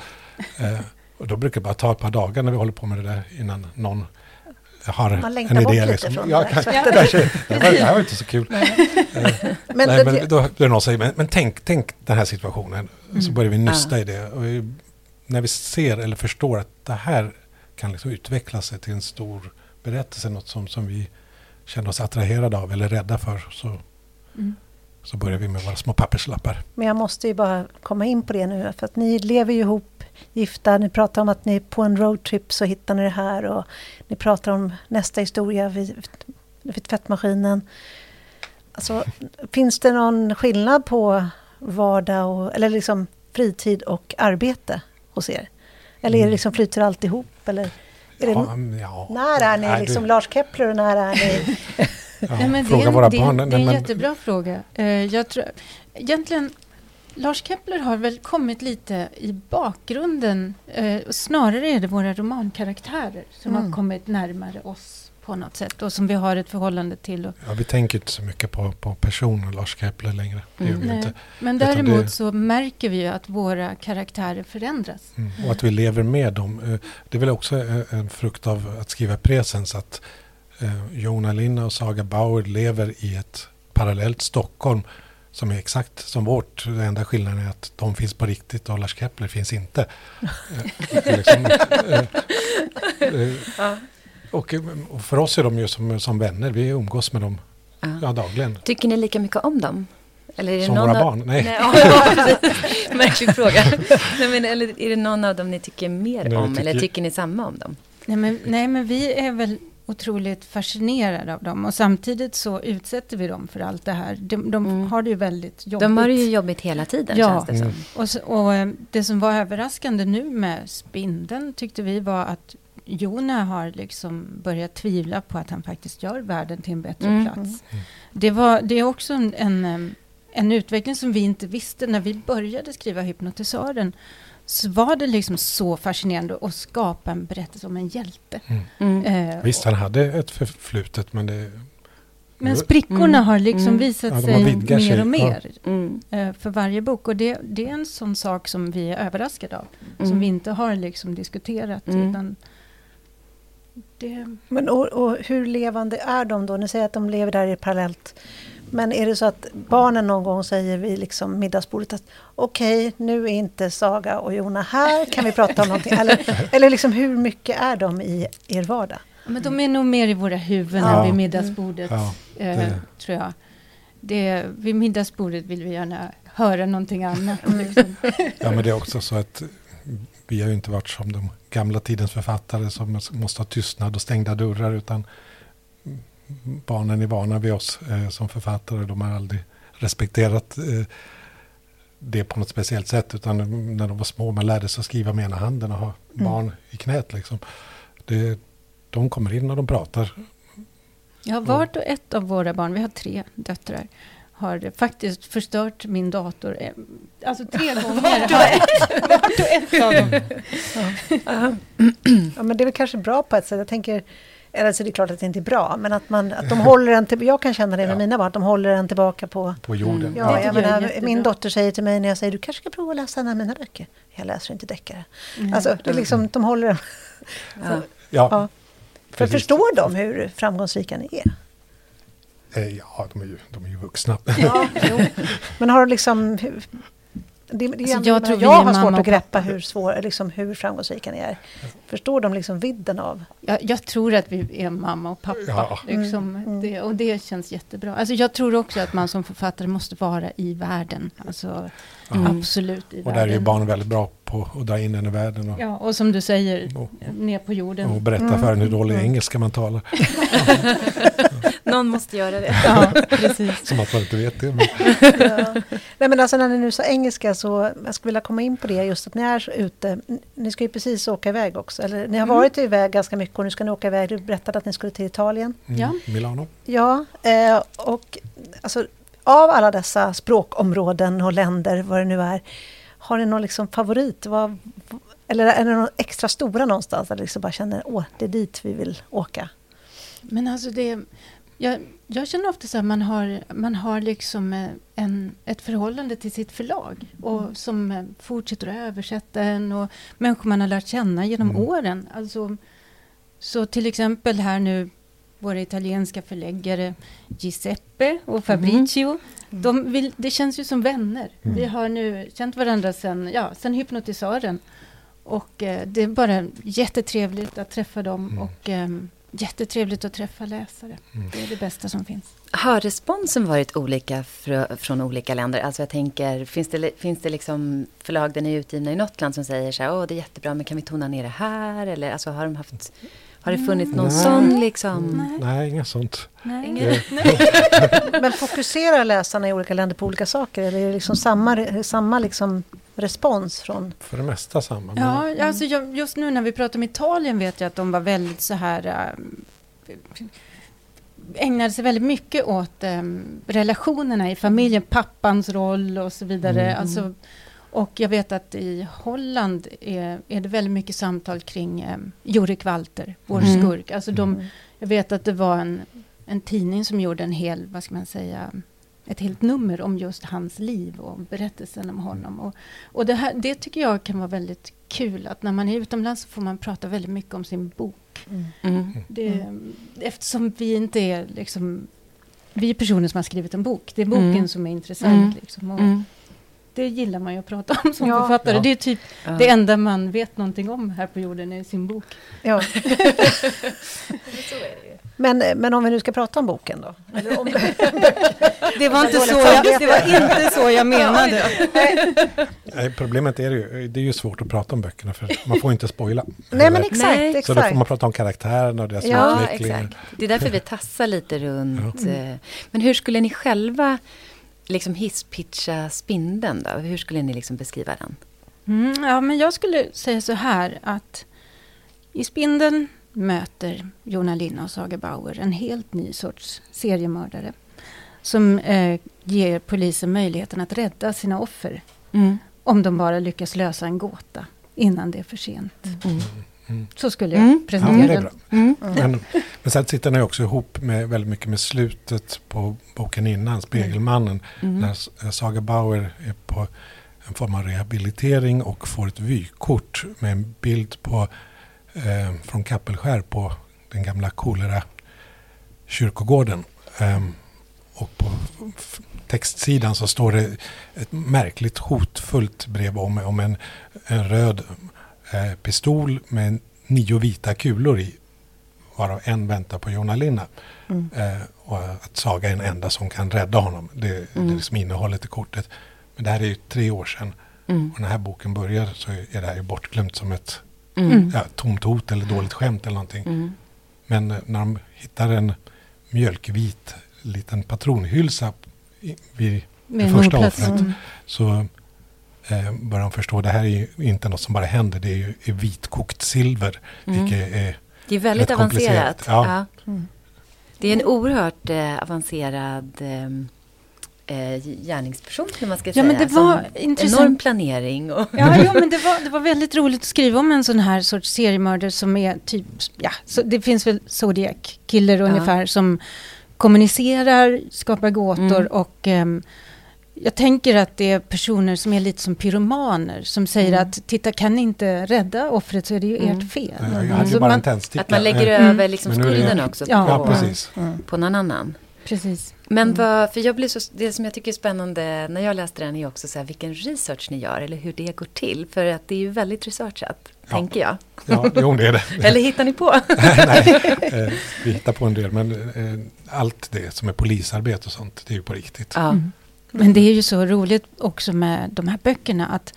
Eh, och då brukar det bara ta ett par dagar när vi håller på med det där innan någon har Man längtar en bort idé. lite Liksom. från Ja, det där kan- tvätten. kanske. det, var, det här var inte så kul. Men, Nej, men då, det någon säger, men, men tänk, tänk den här situationen. Så Mm. börjar vi nysta i det. Och vi, när vi ser eller förstår att det här kan liksom utveckla sig till en stor berättelse, något som, som vi känner oss attraherade av eller rädda för, så, Mm. så börjar vi med våra små papperslappar. men jag måste ju bara komma in på det nu. För att ni lever ju ihop gifta. Ni pratar om att ni på en roadtrip så hittar ni det här. Och ni pratar om nästa historia vid, vid tvättmaskinen. Alltså, finns det någon skillnad på vardag och, eller liksom fritid och arbete hos er? Eller är det liksom flyter allt ihop? Eller är det, Ja, ja. när är ni Nej, liksom du- Lars Kepler och när är ni... [LAUGHS] Ja, Nej, men det, fråga är, våra det, barn. det är en men- jättebra fråga. Eh, jag tror, egentligen, Lars Kepler har väl kommit lite i bakgrunden. Eh, snarare är det våra romankaraktärer som Mm. har kommit närmare oss på något sätt och som vi har ett förhållande till. Och, Ja, vi tänker inte så mycket på, på personen Lars Kepler längre. Vi Nej. inte. Men däremot det- så märker vi ju att våra karaktärer förändras. Mm. Och att vi lever med dem. Eh, Det är väl också en- en frukt av att skriva presens. Att eh, Jona Linna och Saga Bauer lever i ett parallellt Stockholm som är exakt som vårt. Den enda skillnaden är att de finns på riktigt och Lars Kepler finns inte. [LAUGHS] Eh, liksom, eh, eh, [LAUGHS] och, och för oss är de ju som, som vänner. Vi umgås med dem Ja. ja, dagligen. Tycker ni lika mycket om dem? Eller är det Som någon våra av- barn? Nej. Nej, ja, precis. [LAUGHS] Märklig fråga. Nej, men, eller är det någon av dem ni tycker mer Nej, om? Eller tycker- tycker ni samma om dem? Nej men, nej, men vi är väl otroligt fascinerade av dem och samtidigt så utsätter vi dem för allt det här. De, de Mm. har det ju väldigt jobbigt. De har det ju jobbigt hela tiden, Ja. känns det som. Mm. Och, så, och eh, det som var överraskande nu med spindeln tyckte vi var att Jona har liksom börjat tvivla på att han faktiskt gör världen till en bättre Mm. plats. Det, var, det är också en, en, em, en utveckling som vi inte visste när vi började skriva Hypnotisören. Så var det liksom så fascinerande att skapa en berättelse om en hjälte. Mm. Eh, Visst, han hade ett förflutet men det... Men sprickorna Mm. har liksom Mm. visat Ja, sig mer sig, och mer Mm. eh, för varje bok. Och det, det är en sån sak som vi är överraskade av. Som Mm. vi inte har liksom diskuterat. Mm. Utan det, Men och, och hur levande är de då? Ni säger att de lever där i parallellt. Men är det så att barnen någon gång säger vid liksom middagsbordet att okej, nu är inte Saga och Jona här, kan vi prata om någonting? Eller, [LAUGHS] eller liksom hur mycket är de i er vardag? men de är nog mer i våra huvuden Ja. än vid middagsbordet. Ja, eh, tror jag. Det, vid middagsbordet vill vi gärna höra någonting annat. Liksom. [LAUGHS] ja, men det är också så att vi har ju inte varit som de gamla tidens författare som måste ha tystnad och stängda dörrar utan barnen är vana vid oss eh, som författare. De har aldrig respekterat eh, det på något speciellt sätt utan när de var små man lärde sig att skriva med ena handen och ha barn i knät. Liksom. Det, de kommer in och de pratar. Ja, vart och ett av våra barn, vi har tre döttrar, har faktiskt förstört min dator. eh, Alltså tre gånger. [LAUGHS] Vart och ett, [LAUGHS] vart och ett av dem. Ja, men det är väl kanske bra på ett sätt. Jag tänker, eller så är det klart att det inte är bra, men att, man, att de håller en till, Jag kan känna det med Ja. mina barn, att de håller en tillbaka på... på jorden. Mm. Ja, Det jag menar, min dotter säger till mig när jag säger du kanske ska prova att läsa en av mina böcker. Jag läser inte deckare. Mm. Alltså, det är liksom, de håller en... Ja. Ja, Ja. För förstår de hur framgångsrika ni är? Eh, ja de, är ju, de är ju vuxna. Ja, jo. [LAUGHS] Men har du liksom... Det, det Alltså, jag tror jag har svårt och att greppa hur, svår, liksom, hur framgångsrika ni är. Förstår de liksom vidden av... Jag, jag tror att vi är mamma och pappa. Ja. Liksom, Mm, mm. Det, och det känns jättebra. Alltså, jag tror också att man som författare måste vara i världen. Alltså, Mm. Absolut i Och världen. där är ju barn väldigt bra på att dra in den i världen och, Ja, och som du säger, och, ner på jorden. och berätta för en hur dålig Mm. engelska man talar. [LAUGHS] [LAUGHS] Någon måste göra det. Ja, [LAUGHS] precis. Som att man inte vet det. Men, Ja. Nej men alltså när ni nu sa engelska så jag skulle vilja komma in på det just att ni är så ute. Ni ska ju precis åka iväg också. Eller ni har Mm. varit iväg ganska mycket och nu ska ni åka iväg. Du berättade att ni skulle till Italien. mm, Ja. Milano. Ja, eh, och alltså av alla dessa språkområden och länder, vad det nu är. Har ni någon liksom favorit? Vad, eller är det någon extra stora någonstans där ni liksom bara känner åh, det är dit vi vill åka? Men alltså det... Jag, jag känner ofta så att man har, man har liksom eh, en, ett förhållande till sitt förlag och som eh, fortsätter att översätta en och människor man har lärt känna genom Mm. åren. Alltså, så till exempel här nu våra italienska förläggare Giuseppe och Fabricio. De vill, det känns ju som vänner. Mm. Vi har nu känt varandra sen, ja, sen hypnotisören. Och eh, det är bara jättetrevligt att träffa dem Mm. och ehm, jättetrevligt att träffa läsare. Mm. Det är det bästa som finns. Har responsen varit olika fr- från olika länder? Alltså jag tänker, finns det, finns det liksom förlag där ni är utgivna i något land som säger så här, åh det är jättebra, men kan vi tona ner det här? Eller alltså har de haft, har det funnits någon Nej. sån liksom? Nej. Nej, inget sånt. Nej. Ingen- Eh, [LAUGHS] Men fokuserar läsarna i olika länder på olika saker? Eller är det liksom samma, samma liksom respons från... För det mesta samma. men- Ja, alltså jag, just nu när vi pratar om Italien vet jag att de var väldigt så här... eh, ägnade sig väldigt mycket åt eh, relationerna i familjen, pappans roll och så vidare. Mm. Alltså, och jag vet att i Holland är, är det väldigt mycket samtal kring eh, Jorik Walter, vår Mm. skurk. Alltså de, Mm. jag vet att det var en, en tidning som gjorde en hel, vad ska man säga, ett helt nummer om just hans liv och berättelsen om honom. Och, och det, här, det tycker jag kan vara väldigt kul, att när man är utomlands så får man prata väldigt mycket om sin bok. Mm. Det, Eftersom vi inte är liksom, vi är personer som har skrivit en bok. Det är boken Mm. som är intressant. Mm. Liksom, och Mm. Det gillar man ju att prata om som Ja. författare. Ja. Det är typ Ja. det enda man vet någonting om här på jorden, är sin bok. Ja. [LAUGHS] [LAUGHS] men, men om vi nu ska prata om boken då? Eller om, [LAUGHS] Det var, inte så jag, det var inte så jag menade. Nej, problemet är ju, det är ju svårt att prata om böckerna för man får inte spoila. nej men exakt, Nej. Så då får exakt. man prata om karaktärerna och deras Ja, utveckling. exakt. Det är därför vi tassar lite runt. Ja. eh, Men hur skulle ni själva liksom hisspitcha spindeln då? Hur skulle ni liksom beskriva den? Mm, ja, men jag skulle säga så här att I Spindeln möter Jona Linna och Saga Bauer en helt ny sorts seriemördare som eh, ger polisen möjligheten att rädda sina offer mm. om de bara lyckas lösa en gåta innan det är för sent. Mm. Mm. Så skulle jag mm. presentera ja, den. Men, men sen sitter den också ihop med väldigt mycket med slutet på boken innan, Spegelmannen. Mm. När Saga Bauer är på en form av rehabilitering och får ett vykort med en bild på, eh, från Kappelskär på den gamla kolera kyrkogården. Um, och på textsidan så står det ett märkligt hotfullt brev om, om en, en röd eh, pistol med nio vita kulor i. Varav en väntar på Jonna Linna. Mm. Eh, och att Saga är den enda som kan rädda honom. Det, mm. det är liksom innehållet i kortet. Men det här är ju tre år sedan. Mm. Och när den här boken börjar så är det här ju bortglömt som ett mm. ja, tomt hot eller dåligt skämt eller någonting. Mm. Men eh, när de hittar en mjölkvit liten patronhylsa vid det första offret. Mm. Så eh, börjar de förstå att det här är inte något som bara händer. Det är ju är vitkokt silver. Mm. Vilket är det är väldigt avancerat. Ja. ja. Mm. Det är en oerhört eh, avancerad eh, eh, gärningsperson, hur man ska ja, säga. Men det var intressant. Enorm planering. Och ja, ja, men det var, det var väldigt roligt att skriva om en sån här sorts seriemördare som är typ, ja, så det finns väl Zodiac Killer ja. ungefär som kommunicerar, skapar gåtor mm. och um, jag tänker att det är personer som är lite som pyromaner som säger mm. att titta kan ni inte rädda offret så är det ju mm. ert fel. Ju bara man, Att man lägger mm. över liksom skulden också ja, på, precis. på någon annan. Precis. Men mm. vad, för jag blir så, det som jag tycker är spännande när jag läste den är också så här, vilken research ni gör eller hur det går till. För att det är ju väldigt researchat, ja. tänker jag. Ja, jo, det är det. [LAUGHS] eller hittar ni på? [LAUGHS] Nej, eh, vi hittar på en del, men eh, allt det som är polisarbete och sånt, det är ju på riktigt. Ja. Mm. Men det är ju så roligt också med de här böckerna att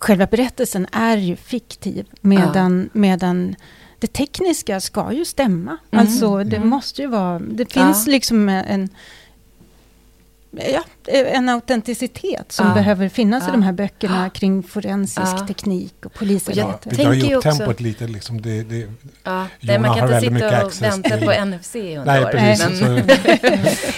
själva berättelsen är ju fiktiv medan, ja. medan det tekniska ska ju stämma. Mm. Alltså det mm. måste ju vara, det finns ja. liksom en ja, en autenticitet som ja. behöver finnas ja. i de här böckerna ja. kring forensisk teknik och polisarbete. Ja, vi drar ju upp tempot lite. Liksom det, det, ja, det, man kan inte sitta och vänta på NFC hundra Nej, precis. Men... [LAUGHS]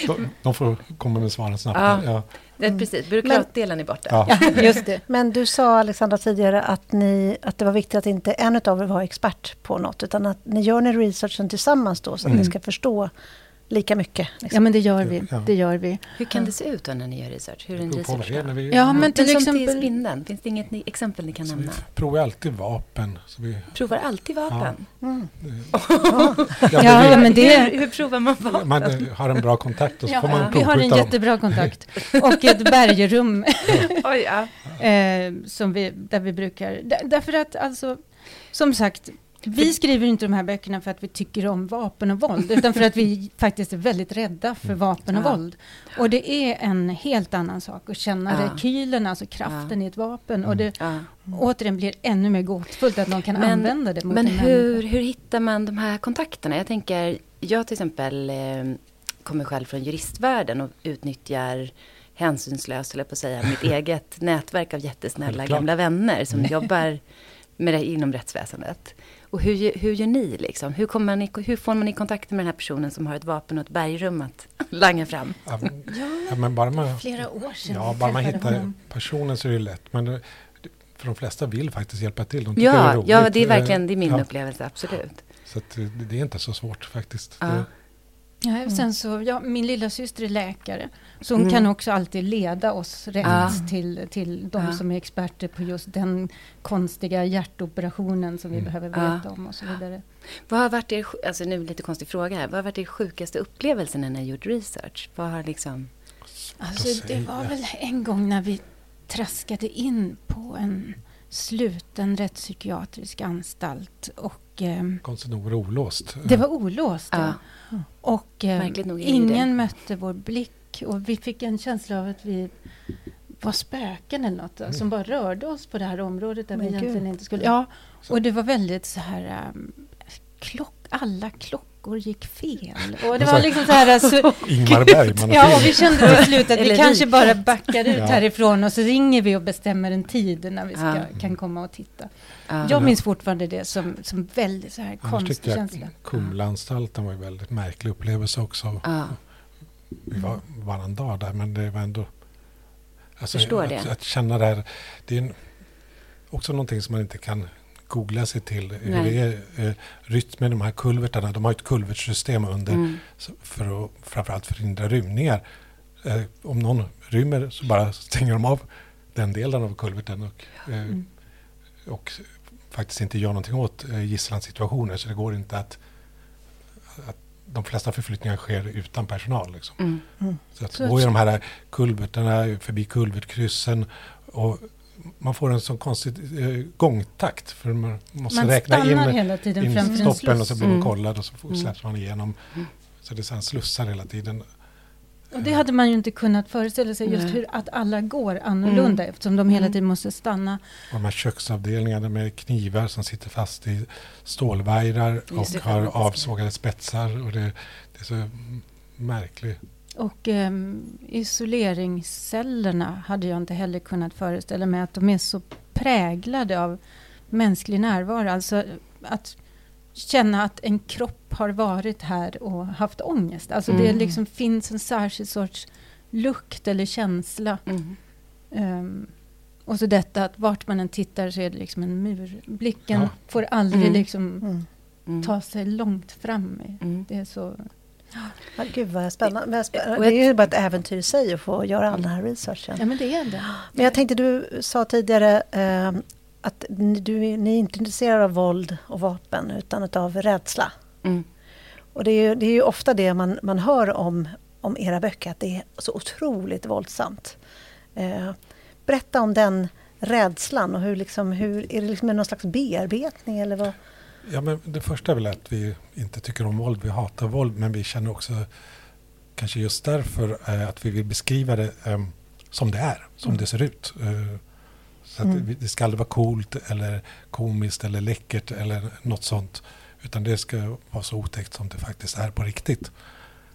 de, de får komma med svaren snabbt. Ja. Det, precis, byråkratdelen är borta. [LAUGHS] Ja. just det. Men du sa Alexandra tidigare att, ni, att det var viktigt att inte en av er var expert på något, utan att ni gör ni researchen tillsammans då, så att mm. ni ska förstå lika mycket. Liksom. Ja, men det gör vi. Ja. Det gör vi. Hur kan det se ut då när ni gör research? Hur är en research vi, ja, men till men exempel... Som till spindeln, finns det inget ni, exempel ni kan så nämna? Vi provar alltid vapen. Så vi, provar alltid vapen? Ja. Mm. ja, men det... Hur, hur, provar man vapen? Man har en bra kontakt och så får man Vi har en jättebra kontakt. Och ett bergrum. [LAUGHS] Oj, eh, som vi, där vi brukar... Därför att alltså, som sagt, vi skriver inte de här böckerna för att vi tycker om vapen och våld, utan för att vi [LAUGHS] faktiskt är väldigt rädda för vapen och ja. våld. Och det är en helt annan sak att känna ja. rekylen, alltså kraften ja. i ett vapen. Och det ja. återigen blir ännu mer gåtfullt att någon kan men, använda det mot Men hur, hur hittar man de här kontakterna? Jag tänker, jag till exempel eh, kommer själv från juristvärlden och utnyttjar hänsynslöst, eller på att säga, mitt [LAUGHS] eget nätverk av jättesnälla gamla vänner som [LAUGHS] jobbar med det inom rättsväsendet. Och hur, hur gör ni liksom? Hur, kommer man i, hur får man i kontakt med den här personen som har ett vapen och ett bergrum att [LAUGHS] langa fram? Ja, ja men bara man, flera år sedan. Ja, bara man hittar honom. personen så är det lätt. Men det, för de flesta vill faktiskt hjälpa till. De ja, det är ja, det är verkligen det är min ja. upplevelse, absolut. Så det, det, är inte så svårt faktiskt. Ja. Det, Ja, mm. sen så, ja, min lilla syster är läkare, så hon mm. kan också alltid leda oss rätt ja. till, till de ja. som är experter på just den konstiga hjärtoperationen som vi mm. behöver veta ja. om och så vidare. Vad har varit er, alltså nu lite konstig fråga här, vad har varit er sjukaste upplevelse när ni har gjort research? Vad har liksom... Alltså det var väl en gång när vi traskade in på en sluten rättspsykiatrisk anstalt och... Eh, Konstigt nog var det olåst. Det var olåst, ja. Och eh, ingen mötte vår blick. Och vi fick en känsla av att vi var spöken eller något. Mm. Som bara rörde oss på det här området där Men vi egentligen inte skulle... Ja, och det var väldigt så här... Um, klock, alla klockor dockor gick fel. Och det var liksom så här... Alltså, [LAUGHS] Ingmar Bergman Ja, och vi kände till slut att vi kanske bara backar ut Ja. härifrån och så ringer vi och bestämmer en tid när vi ska, Ja. kan komma och titta. Ja. Jag minns fortfarande det som, som väldigt så här Annars konstig känsla. Kumlaanstalten var en väldigt märklig upplevelse också. Vi var varannan dag där men det var ändå... Alltså, Förstår att, det. Att känna det här, det är en, också någonting som man inte kan googla sig till. Hur Nej. det är eh, rytmen, de här kulvertarna. De har ett kulvertsystem under Mm. för att framförallt förhindra rymningar. Eh, om någon rymmer så bara stänger de av den delen av kulverten och, eh, Mm. och faktiskt inte gör någonting åt eh, gisslansituationer. Så det går inte att, att de flesta förflyttningar sker utan personal. Liksom. Mm. Så att Så- gå i de här kulvertarna, förbi kulvertkryssen och man får en sån konstig eh, gångtakt för man måste Man räkna in, hela tiden in framför en stoppen och så blir man Mm. kollad och så Mm. släpps man igenom. Mm. Så det är slussar hela tiden. Och det hade man ju inte kunnat föreställa sig, just Nej. hur att alla går annorlunda eftersom de hela Mm. tiden måste stanna. Och de här köksavdelningarna med knivar som sitter fast i stålvajrar och har avsågade spetsar. Och det, det är så märkligt. Och um, isoleringscellerna hade jag inte heller kunnat föreställa mig att de är så präglade av mänsklig närvaro. Alltså att känna att en kropp har varit här och haft ångest. Alltså det Mm. liksom finns en särskild sorts lukt eller känsla. Mm. Ehm, och så detta att vart man än tittar så är det liksom en mur. Blicken Ja. får aldrig Mm. liksom Mm. Ta sig långt fram. Mm. Det är så... Ja, gud vad spännande. Det är ju bara ett äventyr i sig att få göra all den här researchen. Ja, men det är det. Men jag tänkte, du sa tidigare eh, att ni, du, ni är inte intresserade av våld och vapen utan av rädsla. Mm. Och det är ju, det är ju ofta det man, man hör om, om era böcker, att det är så otroligt våldsamt. Eh, berätta om den rädslan och hur, liksom, hur är det liksom någon slags bearbetning eller vad? Ja, men det första är väl att vi inte tycker om våld. Vi hatar våld, men vi känner också kanske just därför eh, att vi vill beskriva det eh, som det är, som Mm. det ser ut. Eh, så Mm. det, det ska aldrig vara coolt eller komiskt eller läckert eller något sånt. Utan det ska vara så otäckt som det faktiskt är på riktigt.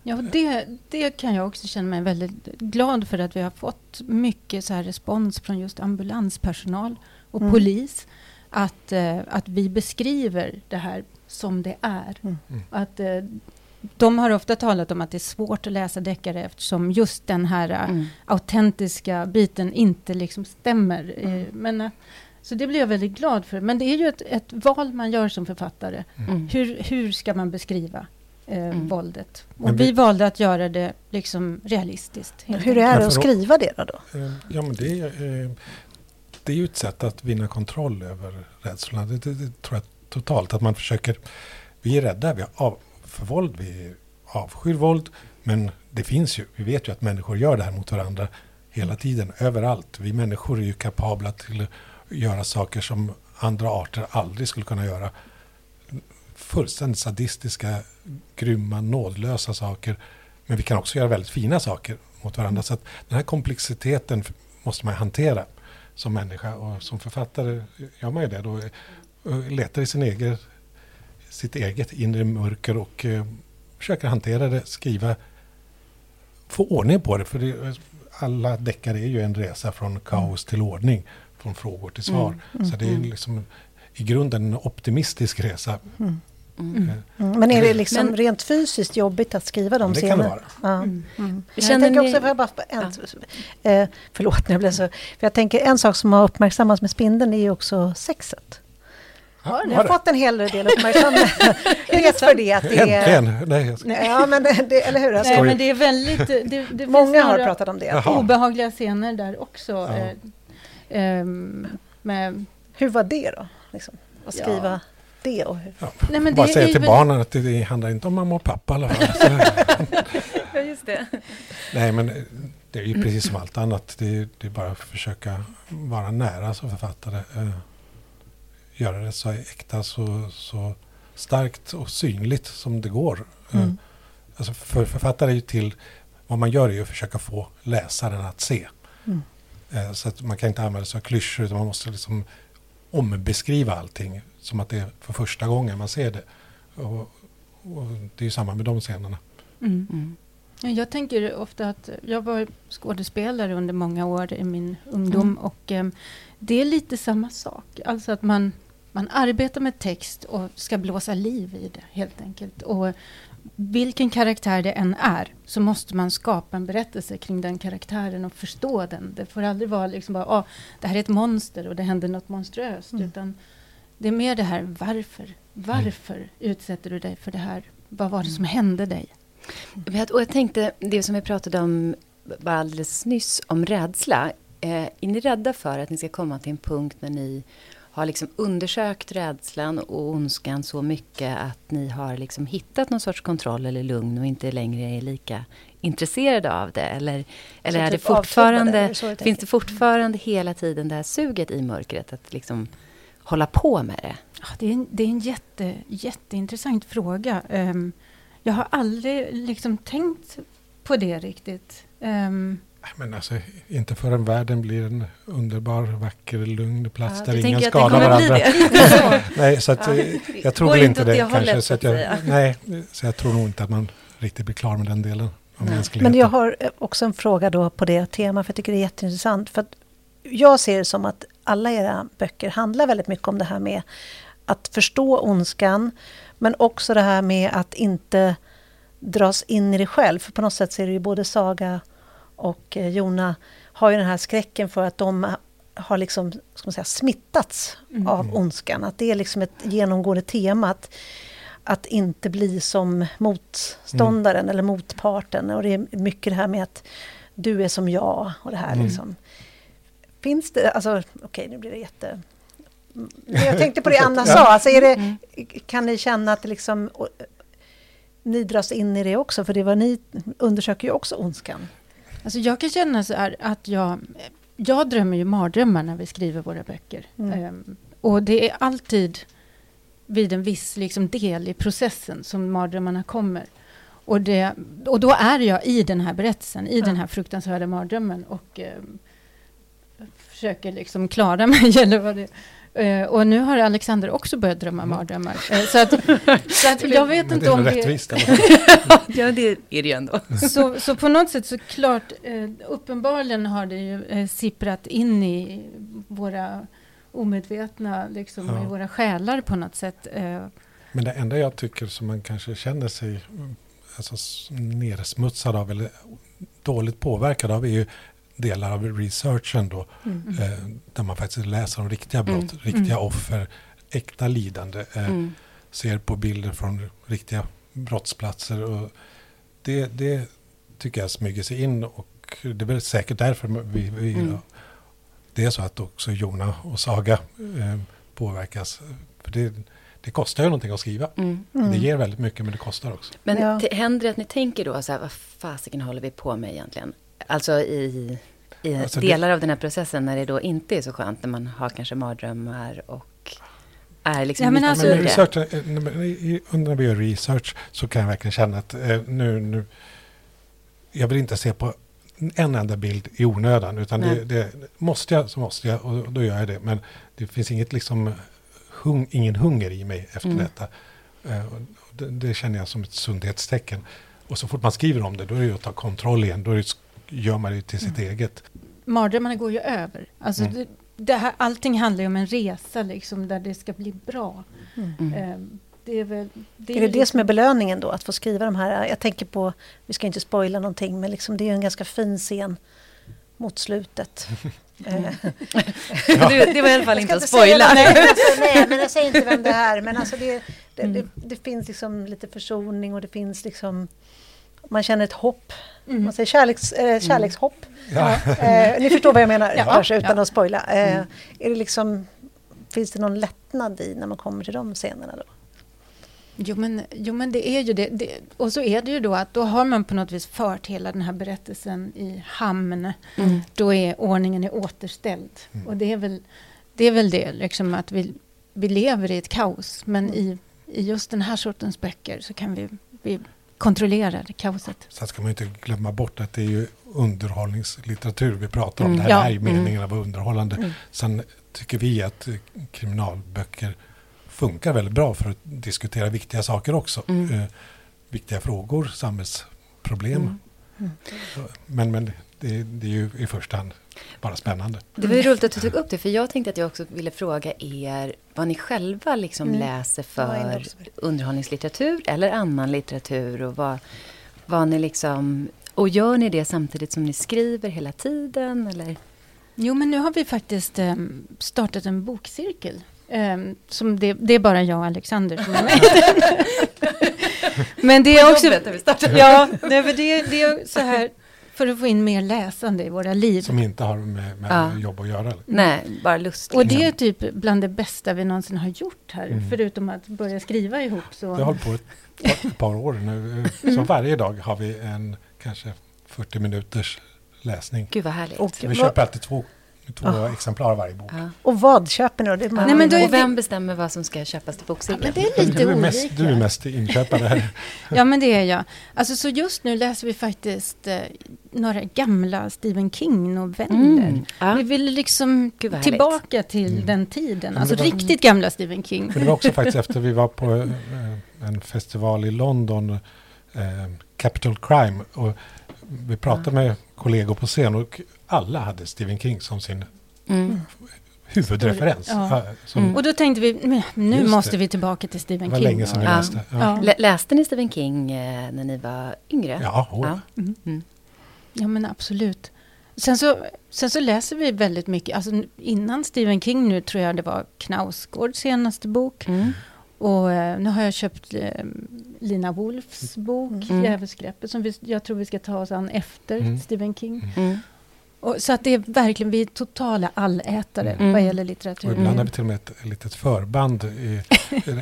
Ja, det, det kan jag också känna mig väldigt glad för att vi har fått mycket så respons från just ambulanspersonal och Mm. polis. Att, eh, att vi beskriver det här som det är. Mm. Mm. Att, eh, de har ofta talat om att det är svårt att läsa deckare eftersom just den här eh, Mm. autentiska biten inte liksom stämmer. Mm. Men, eh, så det blir jag väldigt glad för. Men det är ju ett, ett val man gör som författare. Mm. Hur, hur ska man beskriva eh, Mm. våldet? Och vi, vi- valde att göra det liksom realistiskt. Hur är det att skriva det då? Ja, men det, eh, det är ju ett sätt att vinna kontroll över rädslorna. Det, det, det tror jag totalt. Att man försöker... Vi är rädda vi av, för våld, vi avskyr våld. Men det finns ju, vi vet ju att människor gör det här mot varandra hela tiden, överallt. Vi människor är ju kapabla till att göra saker som andra arter aldrig skulle kunna göra. Fullständigt sadistiska, grymma, nådlösa saker. Men vi kan också göra väldigt fina saker mot varandra. Så att den här komplexiteten måste man hantera som människa. Och som författare gör man ju det då. eh, Letar i sin egen, sitt eget inre mörker och eh, försöker hantera det, skriva, få ordning på det. För det, alla deckare är ju en resa från kaos till ordning, från frågor till svar. Mm, Så det är mm. liksom i grunden en optimistisk resa. Mm. Mm. Mm. Men är det liksom Men- rent fysiskt jobbigt att skriva de det kan det scenerna? vara. Ja. Mm. Mm. Jag tänker ni- också, får jag bara, en, eh, förlåt, jag blev så, för jag tänker en sak som har uppmärksammats med spindeln är ju också sexet. Ja, Ni var har det? fått en hel del uppmärksamhet. [LAUGHS] För det att det är... Äntligen! Nej, jag ska- Ja, men det, det, eller hur? Alltså, Nej, men det är väldigt... Det, det många har pratat om det. Jaha. obehagliga scener där också. Ja. Eh, ehm, med, Hur var det då? Liksom, att Ja. Det och hur? Ja, Nej, men bara det säga är till väl- barnen att det, det handlar inte om mamma och pappa alla fall. [LAUGHS] Ja, just det. nej, men eh, det är ju precis som allt annat. Det är, det är bara att försöka vara nära som författare. Eh, göra det så äkta, så, så starkt och synligt som det går. Eh, Mm. Alltså för författare är ju till, vad man gör är ju att försöka få läsaren att se. Mm. Eh, Så att man kan inte använda sig av klyschor utan man måste liksom ombeskriva allting som att det är för första gången man ser det. Och, och det är ju samma med de scenerna. Mm. Mm. Jag tänker ofta att jag var skådespelare under många år i min ungdom mm. och eh, det är lite samma sak. Alltså att man, man arbetar med text och ska blåsa liv i det helt enkelt. Och vilken karaktär det än är så måste man skapa en berättelse kring den karaktären och förstå den. Det får aldrig vara liksom bara, oh, det här är ett monster och det händer något monströst. Mm. Utan det är mer det här, varför? Varför mm. utsätter du dig för det här? Vad var det som hände dig? Och jag tänkte, det som vi pratade om bara alldeles nyss, om rädsla. Eh, är ni rädda för att ni ska komma till en punkt när ni har liksom undersökt rädslan och ondskan så mycket att ni har liksom hittat någon sorts kontroll eller lugn och inte längre är lika intresserade av det? Eller, eller är typ det fortfarande, det, finns det fortfarande hela tiden det här suget i mörkret att liksom hålla på med det? Ja, det, är en, det är en jätte, jätteintressant fråga. Um, jag har aldrig liksom tänkt på det riktigt. Um, men alltså, inte förrän världen blir en underbar, vacker, lugn plats ja, där ingen skadar varandra. [LAUGHS] nej, så att, ja, jag tror väl inte det kanske. Så att jag, nej, så jag tror nog inte att man riktigt blir klar med den delen. Men jag har också en fråga då på det temat, för jag tycker det är jätteintressant. För jag ser det som att alla era böcker handlar väldigt mycket om det här med att förstå ondskan, men också det här med att inte dras in i det själv. För på något sätt så är det ju både Saga och eh, Jona har ju den här skräcken för att de har liksom, ska man säga, smittats mm. av ondskan. Att det är liksom ett genomgående tema. Att, att inte bli som motståndaren mm. eller motparten. Och det är mycket det här med att du är som jag och det här mm. liksom. Finns det, alltså okej okay, nu blir det jätte... Jag tänkte på det [LAUGHS] Anna sa, alltså är det, mm. kan ni känna att det liksom ni dras in i det också? För det var ni undersöker ju också ondskan. Alltså jag kan känna så här att jag, jag drömmer ju mardrömmar när vi skriver våra böcker. Mm. Um, och det är alltid vid en viss liksom, del i processen som mardrömmarna kommer. Och, det, och då är jag i den här berättelsen, i ja. den här fruktansvärda mardrömmen och um, försöker liksom klara mig. [LAUGHS] Eller vad det, Uh, och nu har Alexander också börjat drömma mm. mardrömmar. Uh, så att, [LAUGHS] så att jag vet inte om det... är rättvist. [LAUGHS] ja, det är det ju ändå. så, så på något sätt så klart, uh, uppenbarligen har det ju sipprat in i våra omedvetna, liksom, ja. i våra själar på något sätt. Men det enda jag tycker som man kanske känner sig alltså, nersmutsad av eller dåligt påverkad av är ju delar av researchen då, mm. eh, där man faktiskt läser om riktiga brott, mm. riktiga mm. offer, äkta lidande, eh, mm. ser på bilder från riktiga brottsplatser. Och det, det tycker jag smyger sig in och det är väl säkert därför vi, vi mm. det är så att också Jona och Saga eh, påverkas. För det, det kostar ju någonting att skriva. Mm. Mm. Det ger väldigt mycket men det kostar också. Men ja. händer det att ni tänker då så här, vad fasiken håller vi på med egentligen? Alltså i, i alltså delar det... av den här processen när det då inte är så skönt, när man har kanske mardrömmar och är liksom ja, men alltså, men research, eh, När vi gör research så kan jag verkligen känna att eh, nu, nu jag vill inte se på en enda bild i onödan, utan det, det, måste jag så måste jag och då gör jag det. Men det finns inget liksom hung, ingen hunger i mig efter mm. detta. Eh, det, det, känner jag som ett sundhetstecken. Och så fort man skriver om det, då är det att ta kontroll igen. Då är det gör man det till sitt mm. eget. Mardrömmarna går ju över. Alltså mm. det, det här, allting handlar ju om en resa liksom, där det ska bli bra. Mm. Um, det är, väl, det är, är det liksom... det som är belöningen då, att få skriva de här? Jag tänker på, vi ska inte spoila någonting, men liksom, det är en ganska fin scen mot slutet. [LAUGHS] Mm. [LAUGHS] [LAUGHS] det, det var i alla fall inte att spoila. Nej, alltså, nej, men jag säger inte vem det är. Men alltså det, det, mm. det, det, finns liksom lite försoning och det finns liksom... Man känner ett hopp Mm. Man säger kärleks, eh, mm. kärlekshopp. Ja. Eh, ni förstår vad jag menar, ja. kanske, utan ja. att spoila. Eh, mm. är det liksom, finns det någon lättnad i när man kommer till de scenerna då? Jo men, jo, men det är ju det. det. Och så är det ju då att då har man på något vis fört hela den här berättelsen i hamn. Mm. Då är ordningen är återställd. Mm. Och det är väl det, är väl det liksom att vi, vi lever i ett kaos. Men mm. i, i just den här sortens böcker så kan vi, vi kontrollerar kaoset. Sen ska man inte glömma bort att det är ju underhållningslitteratur vi pratar om. Mm, det här ja, är ju meningen mm. att vara underhållande. Mm. Sen tycker vi att kriminalböcker funkar väldigt bra för att diskutera viktiga saker också. Mm. Eh, viktiga frågor, samhällsproblem. Mm. Mm. Men, men det, det är ju i första hand bara spännande. Det var ju roligt att du tog upp det, för jag tänkte att jag också ville fråga er vad ni själva liksom Mm. läser för underhållningslitteratur eller annan litteratur och vad, vad ni liksom... Och gör ni det samtidigt som ni skriver hela tiden, eller? Jo, men nu har vi faktiskt eh, startat en bokcirkel. Eh, som det, det är bara jag och Alexander som är med. [LAUGHS] men det är också... Ja, nej, men det, det är så här för att få in mer läsande i våra liv. Som inte har med, med Ja. jobb att göra. Nej, bara lust. Och det liksom. är typ bland det bästa vi någonsin har gjort här. Mm. Förutom att börja skriva ihop. Så. Det har hållit på ett par, ett par år nu. Så varje dag har vi en kanske 40 minuters läsning. Gud vad härligt. Och, Vi köper alltid två, två Ah. exemplar av varje bok. Ja. och vad köper ni då? Det Nej, men då är och vem bestämmer vad som ska köpas till Ja, bokcirkeln? men det är lite du, är olika. mest, du är mest inköpare. [LAUGHS] Ja, men det är jag. Alltså, så just nu läser vi faktiskt eh, några gamla Stephen King-noveller. Mm. Ja. Vi vill liksom tillbaka till Mm. den tiden. Alltså var- riktigt gamla Stephen King. För det var också faktiskt [LAUGHS] efter vi var på eh, en festival i London, eh, Capital Crime. Och vi pratade med kollegor på scen och alla hade Stephen King som sin Mm. huvudreferens. Ja. Som Mm. Och då tänkte vi, nu måste det. vi tillbaka till det Stephen var King. länge sedan vi Ja. läste. Ja, Ja. Lä- Läste ni Stephen King eh, när ni var yngre? ja. Ja. Mm. Mm. Ja, men absolut. Sen så, sen så läser vi väldigt mycket. Alltså, innan Stephen King nu tror jag det var Knausgårds senaste bok. Mm. Och eh, nu har jag köpt eh, Lina Wolfs bok, Mm. Djävulsgreppet, som vi, jag tror vi ska ta oss an efter Mm. Stephen King. Mm. Och, så att det är verkligen, vi är totala allätare Mm. vad gäller Och litteratur. ibland Mm. har vi till och med ett litet förband i,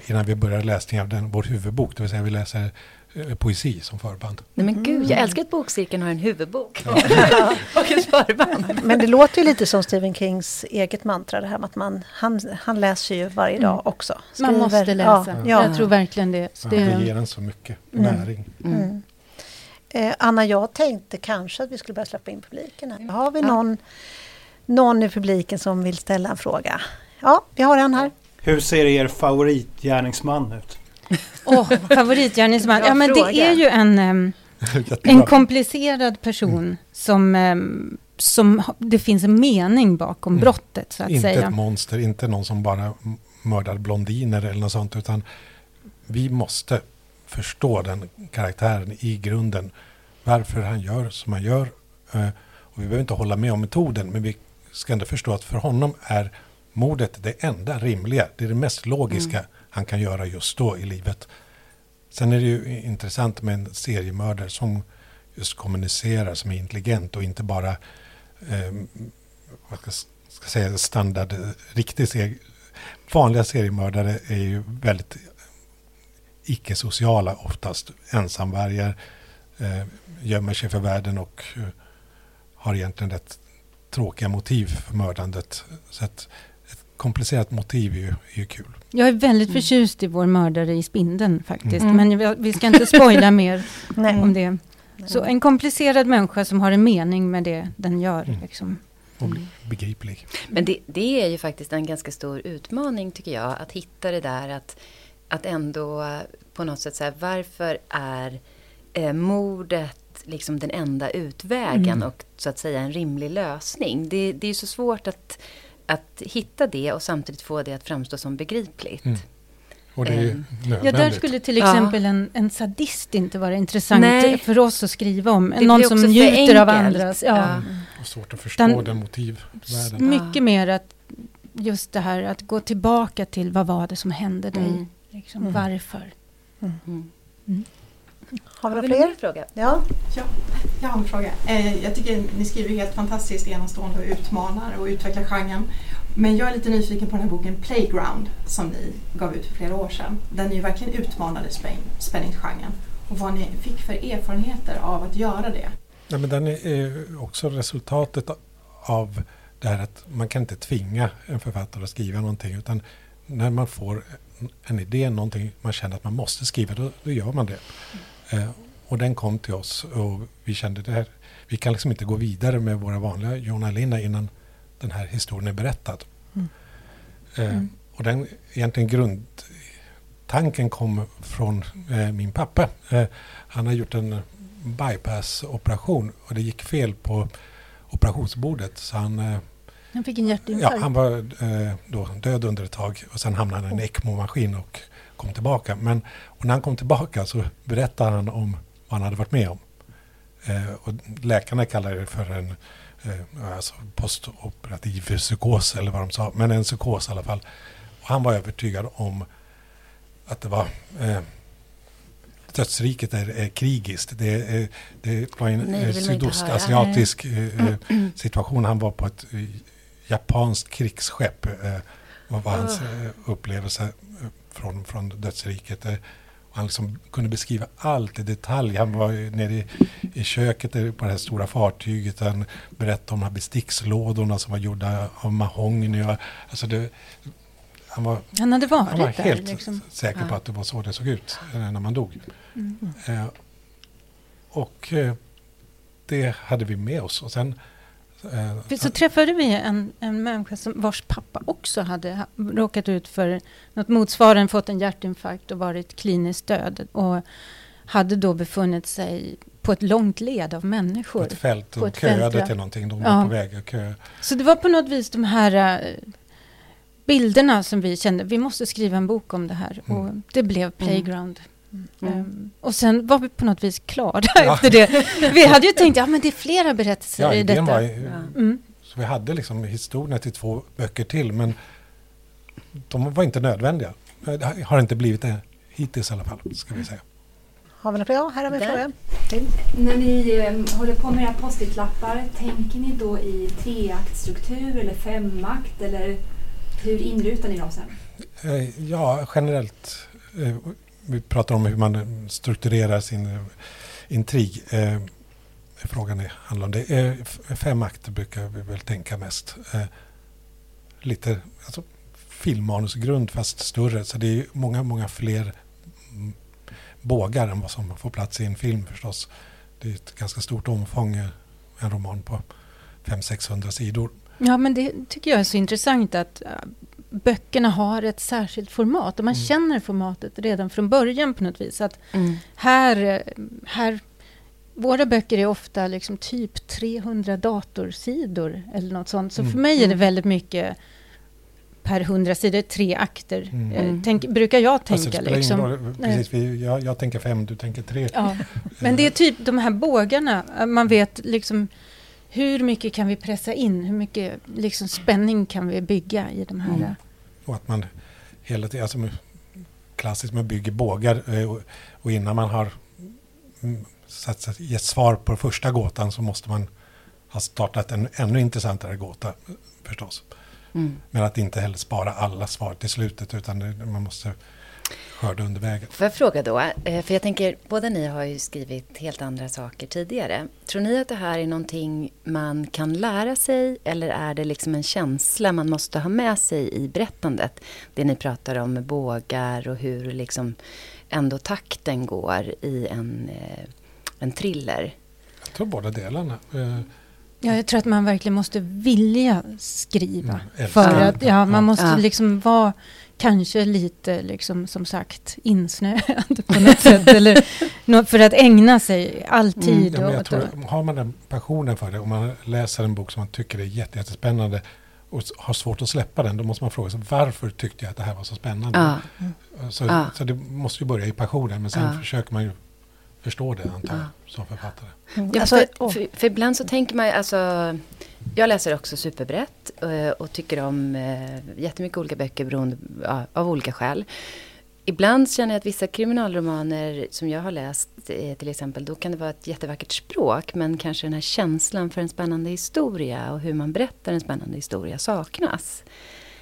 [LAUGHS] innan vi börjar läsningen av den, vår huvudbok. Det vill säga vi läser eh, poesi som förband. Nej men gud, jag älskar att bokcirkeln har en huvudbok. [LAUGHS] och ett förband. Men det låter ju lite som Stephen Kings eget mantra det här med att man, han, han läser ju varje dag Mm. också. Man Skriver. måste läsa. Ja, ja. Jag tror verkligen det. Ja, det ger en så mycket Mm. näring. Mm. Mm. Eh, Anna, jag tänkte kanske att vi skulle börja släppa in publiken. Här. Har vi Ja. någon, någon i publiken som vill ställa en fråga? Ja, vi har en här. Hur ser er favoritgärningsman ut? [LAUGHS] Åh, favoritgärningsman. Ja, men det är ju en, [LAUGHS] en komplicerad person Mm. som, som det finns en mening bakom Mm. brottet, så att Inte säga. ett monster, inte någon som bara mördar blondiner eller något sånt. Utan vi måste förstå den karaktären i grunden. Varför han gör som han gör. Eh, Och vi behöver inte hålla med om metoden. Men vi ska ändå förstå att för honom är mordet det enda rimliga. Det är det mest logiska Mm. han kan göra just då i livet. Sen är det ju intressant med en seriemördare som just kommunicerar, som är intelligent och inte bara eh, vad ska, ska säga standard, riktig serie. Vanliga seriemördare är ju väldigt icke-sociala oftast. Ensamvargar, eh, gömmer sig för världen och eh, har egentligen rätt tråkiga motiv för mördandet. Så att ett komplicerat motiv är ju, är ju kul. Jag är väldigt Mm. förtjust i vår mördare i spindeln faktiskt. Mm. Men vi, vi ska inte spoila [LAUGHS] mer Nej. om det. Så en komplicerad människa som har en mening med det den gör. Mm. Liksom. Och bli begriplig. Men det, det är ju faktiskt en ganska stor utmaning tycker jag. Att hitta det där att, att ändå eh, på något sätt säga varför är eh, mordet liksom den enda utvägen Mm. och så att säga en rimlig lösning. Det, det är ju så svårt att, att hitta det och samtidigt få det att framstå som begripligt. Mm. Och det är Ehm. Ja, där skulle till Ja. exempel en, en sadist inte vara intressant Nej. för oss att skriva om. Det Någon som njuter av andras. Ja. Ja. Och svårt att förstå Den- den, motivvärlden. Mycket mer att just det här att gå tillbaka till vad var det som hände dig? Mm. Liksom, Mm. Varför? Mm. Har vi Har några vi någon fler? fråga? Ja. Jag har en fråga. Eh, Jag tycker ni skriver helt fantastiskt enastående och utmanar och utvecklar genren. Men jag är lite nyfiken på den här boken Playground som ni gav ut för flera år sedan. Den är ju verkligen utmanade spänn- spänningsgenren. Och vad ni fick för erfarenheter av att göra det. Ja, men den är är också resultatet av det här att man kan inte tvinga en författare att skriva någonting. Utan när man får en idé, någonting man känner att man måste skriva, då, då gör man det. Eh, och den kom till oss och vi kände det här. Vi kan liksom inte gå vidare med våra vanliga journalerna innan den här historien är berättad. Mm. Eh, Mm. och den egentligen grundtanken kom från eh, min pappa. Eh, han har gjort en bypass-operation och det gick fel på operationsbordet. Så han, eh, Han fick en hjärtinfarkt. ja, han var eh, då död under ett tag och sen hamnade han i en ECMO-maskin och kom tillbaka. Men när han kom tillbaka så berättade han om vad han hade varit med om. Eh, och läkarna kallade det för en eh, alltså postoperativ psykos eller vad de sa, men en psykos i alla fall. Och han var övertygad om att det var eh, dödsriket är, är krigiskt. Det, är, det var en Nej, det eh, sydostasiatisk eh, eh, situation. Han var på ett eh, japanskt krigsskepp. Eh, vad var hans eh, upplevelse eh, från, från dödsriket. Han liksom kunde beskriva allt i detalj. Han var nere i, i köket på det här stora fartyget. Han berättade om de här bestickslådorna som var gjorda av mahogny. Alltså det, han var Han hade varit han var där. helt Liksom. säker på Ja. att det var så det såg ut när man dog. Mm. Eh, och eh, det hade vi med oss. Och sen, För Så träffade vi en, en människa som, vars pappa också hade ha- råkat ut för något motsvarande, fått en hjärtinfarkt och varit kliniskt död. Och hade då befunnit sig på ett långt led av på människor. ett fält på ett fält, köade ja. till någonting. De Ja. var på väg att köa. Så det var på något vis de här eh, bilderna som vi kände, vi måste skriva en bok om det här. Mm. Och det blev Playground. Mm. Ehm, och sen var vi på något vis klara Ja. efter det. Vi hade ju tänkt, ja men det är flera berättelser Ja, i detta. var. Mm. Så vi hade liksom historierna till två böcker till. Men de var inte nödvändiga. Det har inte blivit det hittills i alla fall. Ska vi säga. Har vi några fler? Ja, här har vi en fråga. När ni eh, håller på med era post-it-lappar, tänker ni då i treaktstruktur eller femakt eller hur inrutar ni dem sen? Eh, Ja, generellt. eh, vi pratar om hur man strukturerar sin eh, intrig. Eh, Frågan är, handlar om det. Eh, Fem akter brukar vi väl tänka mest. Eh, Lite alltså, filmmanusgrund fast större. Så det är många, många fler mm, bågar än vad som får plats i en film förstås. Det är ett ganska stort omfång, eh, en roman på 500-600 sidor. Ja, men det tycker jag är så intressant att eh, böckerna har ett särskilt format och man Mm. känner formatet redan från början på något vis. Att Mm. här, eh, här, våra böcker är ofta liksom typ 300 datorsidor eller något sånt. Så Mm. för mig är det Mm. väldigt mycket per 100 sidor, tre akter. Mm. Eh, Mm. tänk, brukar jag det tänka. spelar Liksom. roll. Precis, vi, jag, jag tänker fem, du tänker tre. Ja. Men det är typ de här bågarna, man vet liksom hur mycket kan vi pressa in? Hur mycket liksom, spänning kan vi bygga i de här? Mm. Och att man hela tiden, alltså klassiskt man bygger bågar eh, och, innan man har mm, gett svar på första gåtan så måste man ha startat en ännu intressantare gåta eh, förstås. Mm. Men att inte heller spara alla svar till slutet utan det, man måste skörda under vägen. Får jag fråga då? eh, För jag tänker, båda ni har ju skrivit helt andra saker tidigare. Tror ni att det här är någonting man kan lära sig eller är det liksom en känsla man måste ha med sig i berättandet? Det ni pratar om med bågar och hur liksom ändå takten går i en, eh, en thriller. Jag tror båda delarna. Eh, Ja, jag tror att man verkligen måste vilja skriva. Mm, för att ja, man måste Ja. liksom vara kanske lite, liksom, som sagt, insnöad på något sätt. Eller för att ägna sig alltid Mm. Ja, åt... tror, har man den passionen för det och man läser en bok som man tycker är jätte- jättespännande och har svårt att släppa den, då måste man fråga sig varför tyckte jag att det här var så spännande? Ja, Så, Ja. så det måste ju börja i passionen, men sen Ja. försöker man ju förstå det antar jag, Ja. som författare. Ja, Alltså, för, för, för ibland så tänker man alltså, jag läser också superbrett eh, och tycker om eh, jättemycket olika böcker beroende, ja, av olika skäl. Ibland känner jag att vissa kriminalromaner som jag har läst, eh, till exempel, då kan det vara ett jättevackert språk, men kanske den här känslan för en spännande historia och hur man berättar en spännande historia saknas.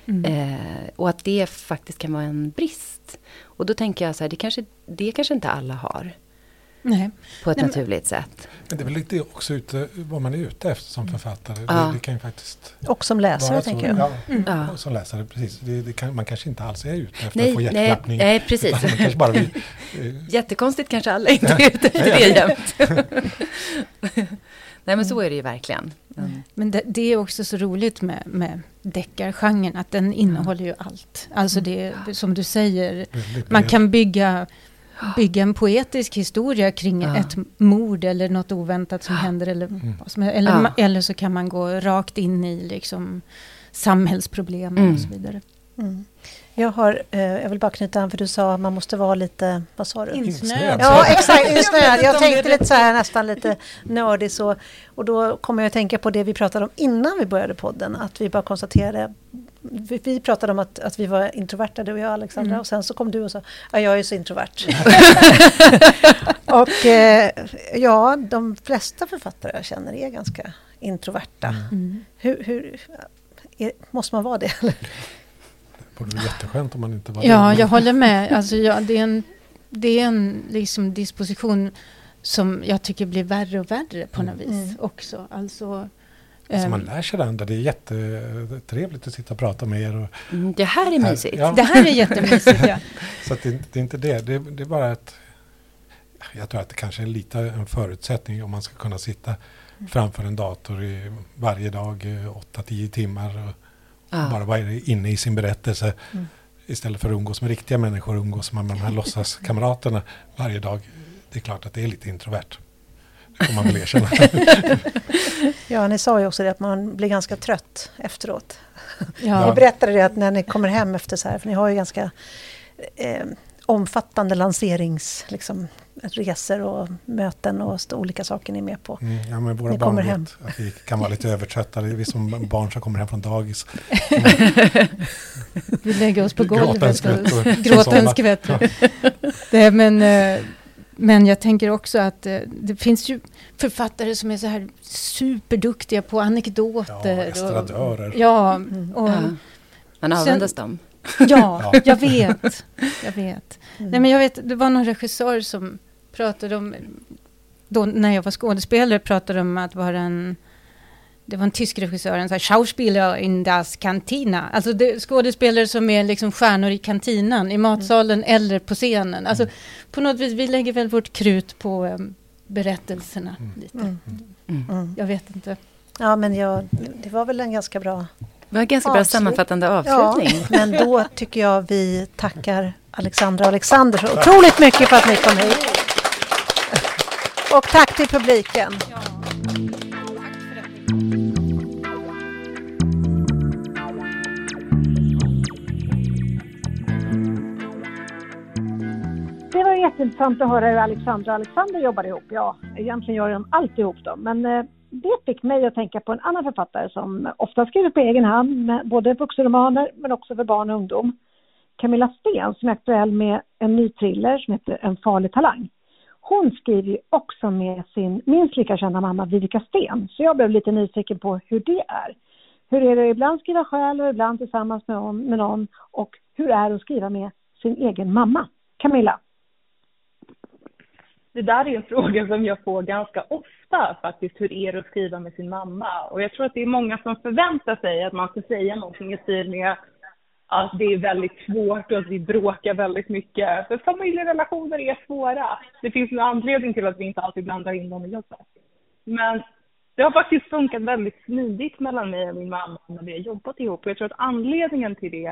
Mm. Eh, och att det faktiskt kan vara en brist. Och då tänker jag så här, det kanske, det kanske inte alla har Nej. på ett Nej, men- naturligt sätt. Men det är väl lite också ute, vad man är ute efter som författare. Ja. Det, det kan ju faktiskt Och som läsare, tänker jag. Ja, Mm. Ja. som läsare, precis. Det, det kan, man kanske inte alls är ute efter att Nej, få nej, hjärtklappning. nej, precis. Man kanske bara vill, [LAUGHS] eh, Jättekonstigt kanske alla inte är ute efter det jämt. [LAUGHS] Nej, men så är det ju verkligen. Mm. Men det, det, är också så roligt med, med deckargenren, att den innehåller ju allt. Alltså det, som du säger, man kan bygga bygga en poetisk historia kring ja. ett mord eller något oväntat som händer. Eller, mm. eller, ja. eller så kan man gå rakt in i liksom, samhällsproblemen mm. och så vidare. Mm. Jag, har, eh, jag vill bara knyta an för du sa att man måste vara lite, vad sa du? Insnöad. Ja, exakt, insnöad. [LAUGHS] Jag tänkte lite så här nästan lite nördig så. Och då kommer jag att tänka på det vi pratade om innan vi började podden. Att vi bara konstaterade vi, vi pratade om att, att vi var introverta, du och jag Alexandra, mm. och sen så kom du och sa ja, jag är så introvert. [LAUGHS] och eh, ja, de flesta författare jag känner är ganska introverta. Mm. Hur, hur är, måste man vara det? Eller? Det vore jätteskönt om man inte var Ja, det. jag håller med. Alltså, ja, det är en, det är en liksom, disposition som jag tycker blir värre och värre på något mm. vis också. Alltså, så man ehm. lär sig det andra. Det är jättetrevligt att sitta och prata med er. Och, mm, det här är mysigt. Ja. Det här är jättemysigt, ja. [LAUGHS] så det, det, är inte det. det. det. är bara att... Jag tror att det kanske är lite en förutsättning om man ska kunna sitta framför en dator i varje dag 8-10 timmar och ah. bara vara inne i sin berättelse. Mm. Istället för att umgås med riktiga människor umgås man med de här [LAUGHS] låtsaskamraterna varje dag. Det är klart att det är lite introvert. Det får man väl erkänna. [LAUGHS] ja, ni sa ju också det att man blir ganska trött efteråt. Ja. Ni berättade det att när ni kommer hem efter så här, för ni har ju ganska eh, omfattande lanserings, liksom, resor och möten och olika saker ni är med på. Mm, ja, men våra ni barn vet hem. att vi kan vara lite övertröttade. Vi som barn som kommer hem från dagis. [LAUGHS] vi lägger oss på golvet och gråter en skvätt. Men, eh, men jag tänker också att eh, det finns ju författare som är så här superduktiga på anekdoter. Ja, estradörer. Och, ja, och, ja. Man avundas dem. [LAUGHS] Ja, jag vet. Jag vet. Mm. Nej, men jag vet. Det var någon regissör som pratade om, då när jag var skådespelare, pratade om att vara en det var en tysk regissör, en Schauspieler in das Cantina. Alltså det, skådespelare som är liksom stjärnor i kantinan, i matsalen mm. eller på scenen. Alltså mm. på något vis, vi lägger väl vårt krut på um, berättelserna mm. lite. Mm. Mm. mm. Jag vet inte. Ja, men jag, det var väl en ganska bra det var en ganska bra sammanfattande avslutning. Ja, men då tycker jag vi tackar Alexandra och Alexander så otroligt mycket för att ni kom hit. Och tack till publiken. Ja. Det var jätteintressant att höra hur Alexandra och Alexander jobbar ihop. Ja, egentligen gör de allt ihop då, men eh, det fick mig att tänka på en annan författare som ofta skriver på egen hand, både vuxenromaner men också för barn och ungdom. Camilla Sten som är aktuell med en ny thriller som heter En farlig talang. Hon skriver ju också med sin minst lika kända mamma Vivica Sten, så jag blev lite nyfiken på hur det är. Hur är det att ibland skriva själv och ibland tillsammans med någon, med någon och hur är det att skriva med sin egen mamma? Camilla? Det där är en fråga som jag får ganska ofta faktiskt. Hur är det att skriva med sin mamma? Och jag tror att det är många som förväntar sig att man ska säga någonting i stil med att det är väldigt svårt och att vi bråkar väldigt mycket. För familjerelationer är svåra. Det finns en anledning till att vi inte alltid blandar in dem i jobbet. Men det har faktiskt funkat väldigt smidigt mellan mig och min mamma när vi har jobbat ihop. Och jag tror att anledningen till det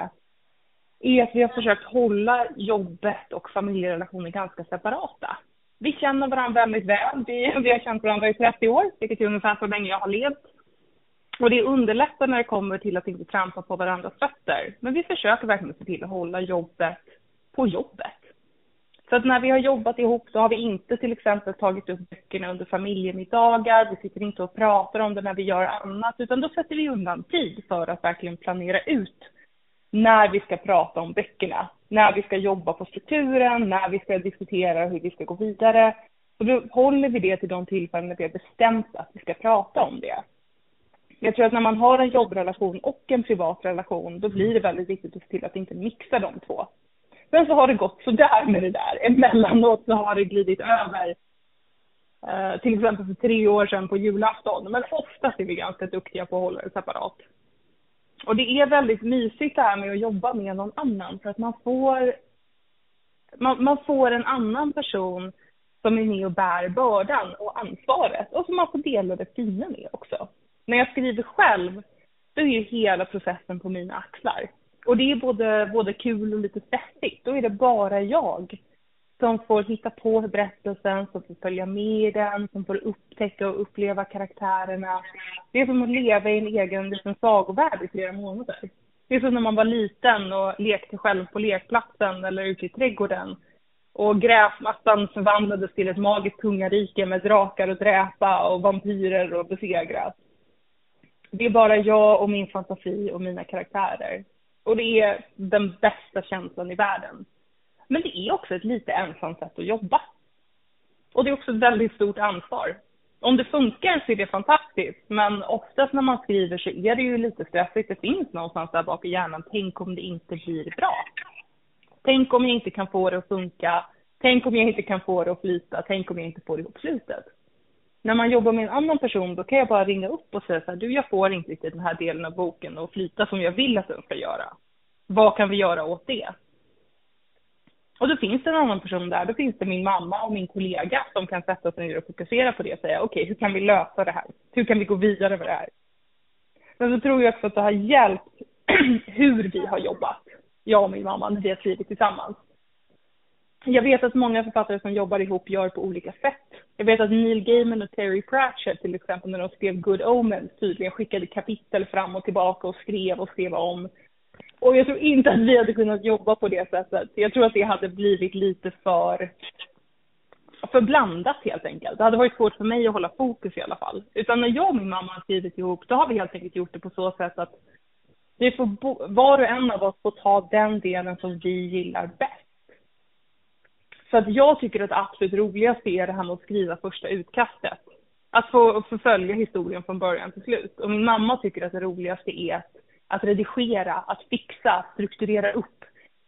är att vi har försökt hålla jobbet och familjerelationer ganska separata. Vi känner varandra väldigt väl. Vi, vi har känt varandra i 30 år, vilket är ungefär så länge jag har levt. Och det underlättar när det kommer till att inte trampa på varandras fötter. Men vi försöker verkligen se till att hålla jobbet på jobbet. Så att när vi har jobbat ihop så har vi inte till exempel tagit upp böckerna under familjemiddagar. Vi sitter inte och pratar om det när vi gör annat, utan då sätter vi undan tid för att verkligen planera ut när vi ska prata om böckerna, när vi ska jobba på strukturen, när vi ska diskutera hur vi ska gå vidare. Och då håller vi det till de tillfällen när vi har bestämt att vi ska prata om det. Jag tror att när man har en jobbrelation och en privat relation, då blir det väldigt viktigt att se till att inte mixa de två. Sen så har det gått sådär med det där. Emellanåt så har det glidit över. Eh, till exempel för tre år sedan på julafton. Men oftast är vi ganska duktiga på att hålla det separat. Och det är väldigt mysigt det här med att jobba med någon annan för att man får, man, man får en annan person som är med och bär bördan och ansvaret och som man får dela det fina med också. När jag skriver själv, då är ju hela processen på mina axlar. Och det är både, både kul och lite stressigt. Då är det bara jag som får hitta på berättelsen, som får följa med i den, som får upptäcka och uppleva karaktärerna. Det är som att leva i en egen liten sagovärld i flera månader. Det är som när man var liten och lekte själv på lekplatsen eller ute i trädgården. Och gräsmattan förvandlades till ett magiskt kungarike med drakar och dräpa och vampyrer och besegras. Det är bara jag och min fantasi och mina karaktärer. Och det är den bästa känslan i världen. Men det är också ett lite ensamt sätt att jobba. Och det är också ett väldigt stort ansvar. Om det funkar så är det fantastiskt, men oftast när man skriver så är det ju lite stressigt. Det finns någonstans där bak i hjärnan, tänk om det inte blir bra. Tänk om jag inte kan få det att funka. Tänk om jag inte kan få det att flyta. Tänk om jag inte får ihop slutet. När man jobbar med en annan person, då kan jag bara ringa upp och säga så här, du jag får inte riktigt den här delen av boken att flyta som jag vill att den ska göra. Vad kan vi göra åt det? Och då finns det en annan person där, då finns det min mamma och min kollega som kan sätta sig ner och fokusera på det och säga okej, okay, hur kan vi lösa det här? Hur kan vi gå vidare med det här? Men så tror jag också att det har hjälpt [CLEARS THROAT] hur vi har jobbat, jag och min mamma, när vi har skrivit tillsammans. Jag vet att många författare som jobbar ihop gör på olika sätt. Jag vet att Neil Gaiman och Terry Pratchett till exempel när de skrev Good Omens tydligen skickade kapitel fram och tillbaka och skrev och skrev om. Och jag tror inte att vi hade kunnat jobba på det sättet. Jag tror att det hade blivit lite för, för blandat helt enkelt. Det hade varit svårt för mig att hålla fokus i alla fall. Utan när jag och min mamma har skrivit ihop, då har vi helt enkelt gjort det på så sätt att vi får bo, var och en av oss får ta den delen som vi gillar bäst. Så att jag tycker att det absolut roligaste är det här med att skriva första utkastet. Att få, förfölja följa historien från början till slut. Och min mamma tycker att det roligaste är att att redigera, att fixa, strukturera upp,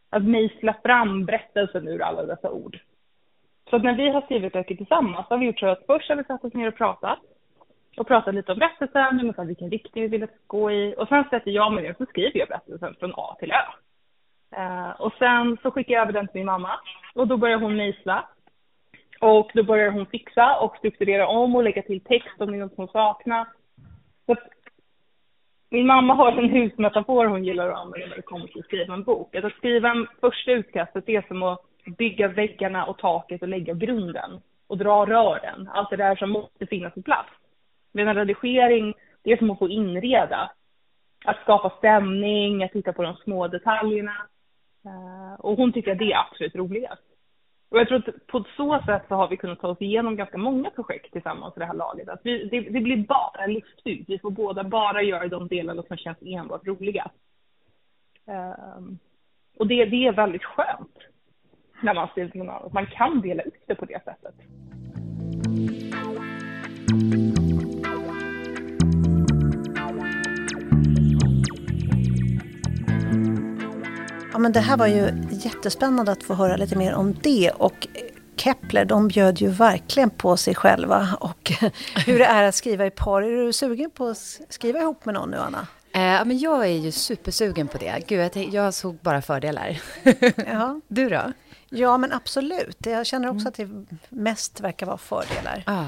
att mejsla fram berättelsen ur alla dessa ord. Så när vi har skrivit böcker tillsammans har vi gjort så att först har vi satt oss ner och pratat och pratat lite om berättelsen, ungefär vilken riktning vi vill att gå i och sen sätter jag mig ner och så skriver jag berättelsen från A till Ö. Eh, och sen så skickar jag över den till min mamma och då börjar hon mejsla och då börjar hon fixa och strukturera om och lägga till text om det är något som saknas. Så min mamma har en husmetafor hon gillar att använda när det kommer till att skriva en bok. Alltså att skriva en första utkastet är som att bygga väggarna och taket och lägga grunden och dra rören. Allt det där som måste finnas på plats. Medan redigering, det är som att få inreda. Att skapa stämning, att titta på de små detaljerna. Eh, och hon tycker att det är absolut roligast. Och jag tror att på så sätt så har vi kunnat ta oss igenom ganska många projekt tillsammans i det här laget. Att vi, det, det blir bara livsfyllt. Vi får båda bara göra de delarna som känns enbart roliga. Um, och det, det är väldigt skönt när man skriver till någon annan. Man kan dela upp det på det sättet. Ja, men det här var ju jättespännande att få höra lite mer om det. Och Kepler, de bjöd ju verkligen på sig själva och [LAUGHS] hur det är att skriva i par. Är du sugen på att skriva ihop med någon nu, Anna? Eh, men jag är ju supersugen på det. Gud, jag, jag såg bara fördelar. Ja. [LAUGHS] Du då? Ja, men absolut. Jag känner också att det mest verkar vara fördelar. Ja.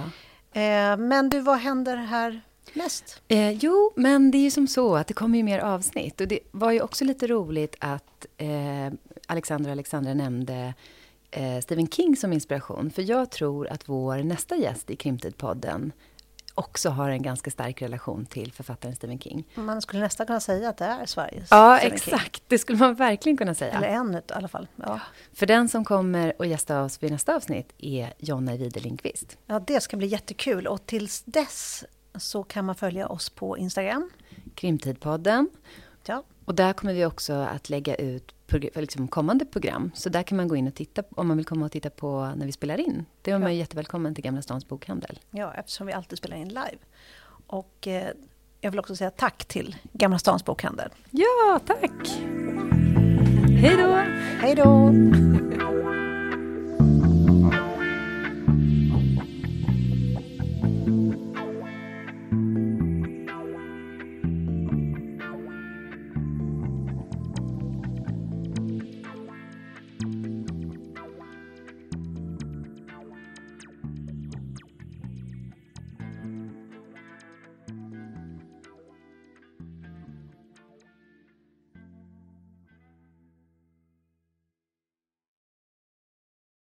Eh, men du, vad händer här mest? Eh, jo, men det är ju som så att det kommer ju mer avsnitt. Och det var ju också lite roligt att eh, Alexandra Alexandra nämnde eh, Stephen King som inspiration. För jag tror att vår nästa gäst i Krimtid-podden också har en ganska stark relation till författaren Stephen King. Man skulle nästan kunna säga att det är Sveriges Ja, Stephen exakt. King. Det skulle man verkligen kunna säga. Eller en i alla fall. Ja. För den som kommer och gästa oss vid nästa avsnitt är Jonna Ride Lindqvist. ja, det ska bli jättekul. Och tills dess så kan man följa oss på Instagram. Krimtidpodden. Ja, Och där kommer vi också att lägga ut liksom kommande program. Så där kan man gå in och titta om man vill komma och titta på när vi spelar in. Det är man ju jättevälkommen till Gamla Stans bokhandel. ja, eftersom vi alltid spelar in live. Och eh, jag vill också säga tack till Gamla Stans bokhandel. Ja, tack! Hej då! Hej då!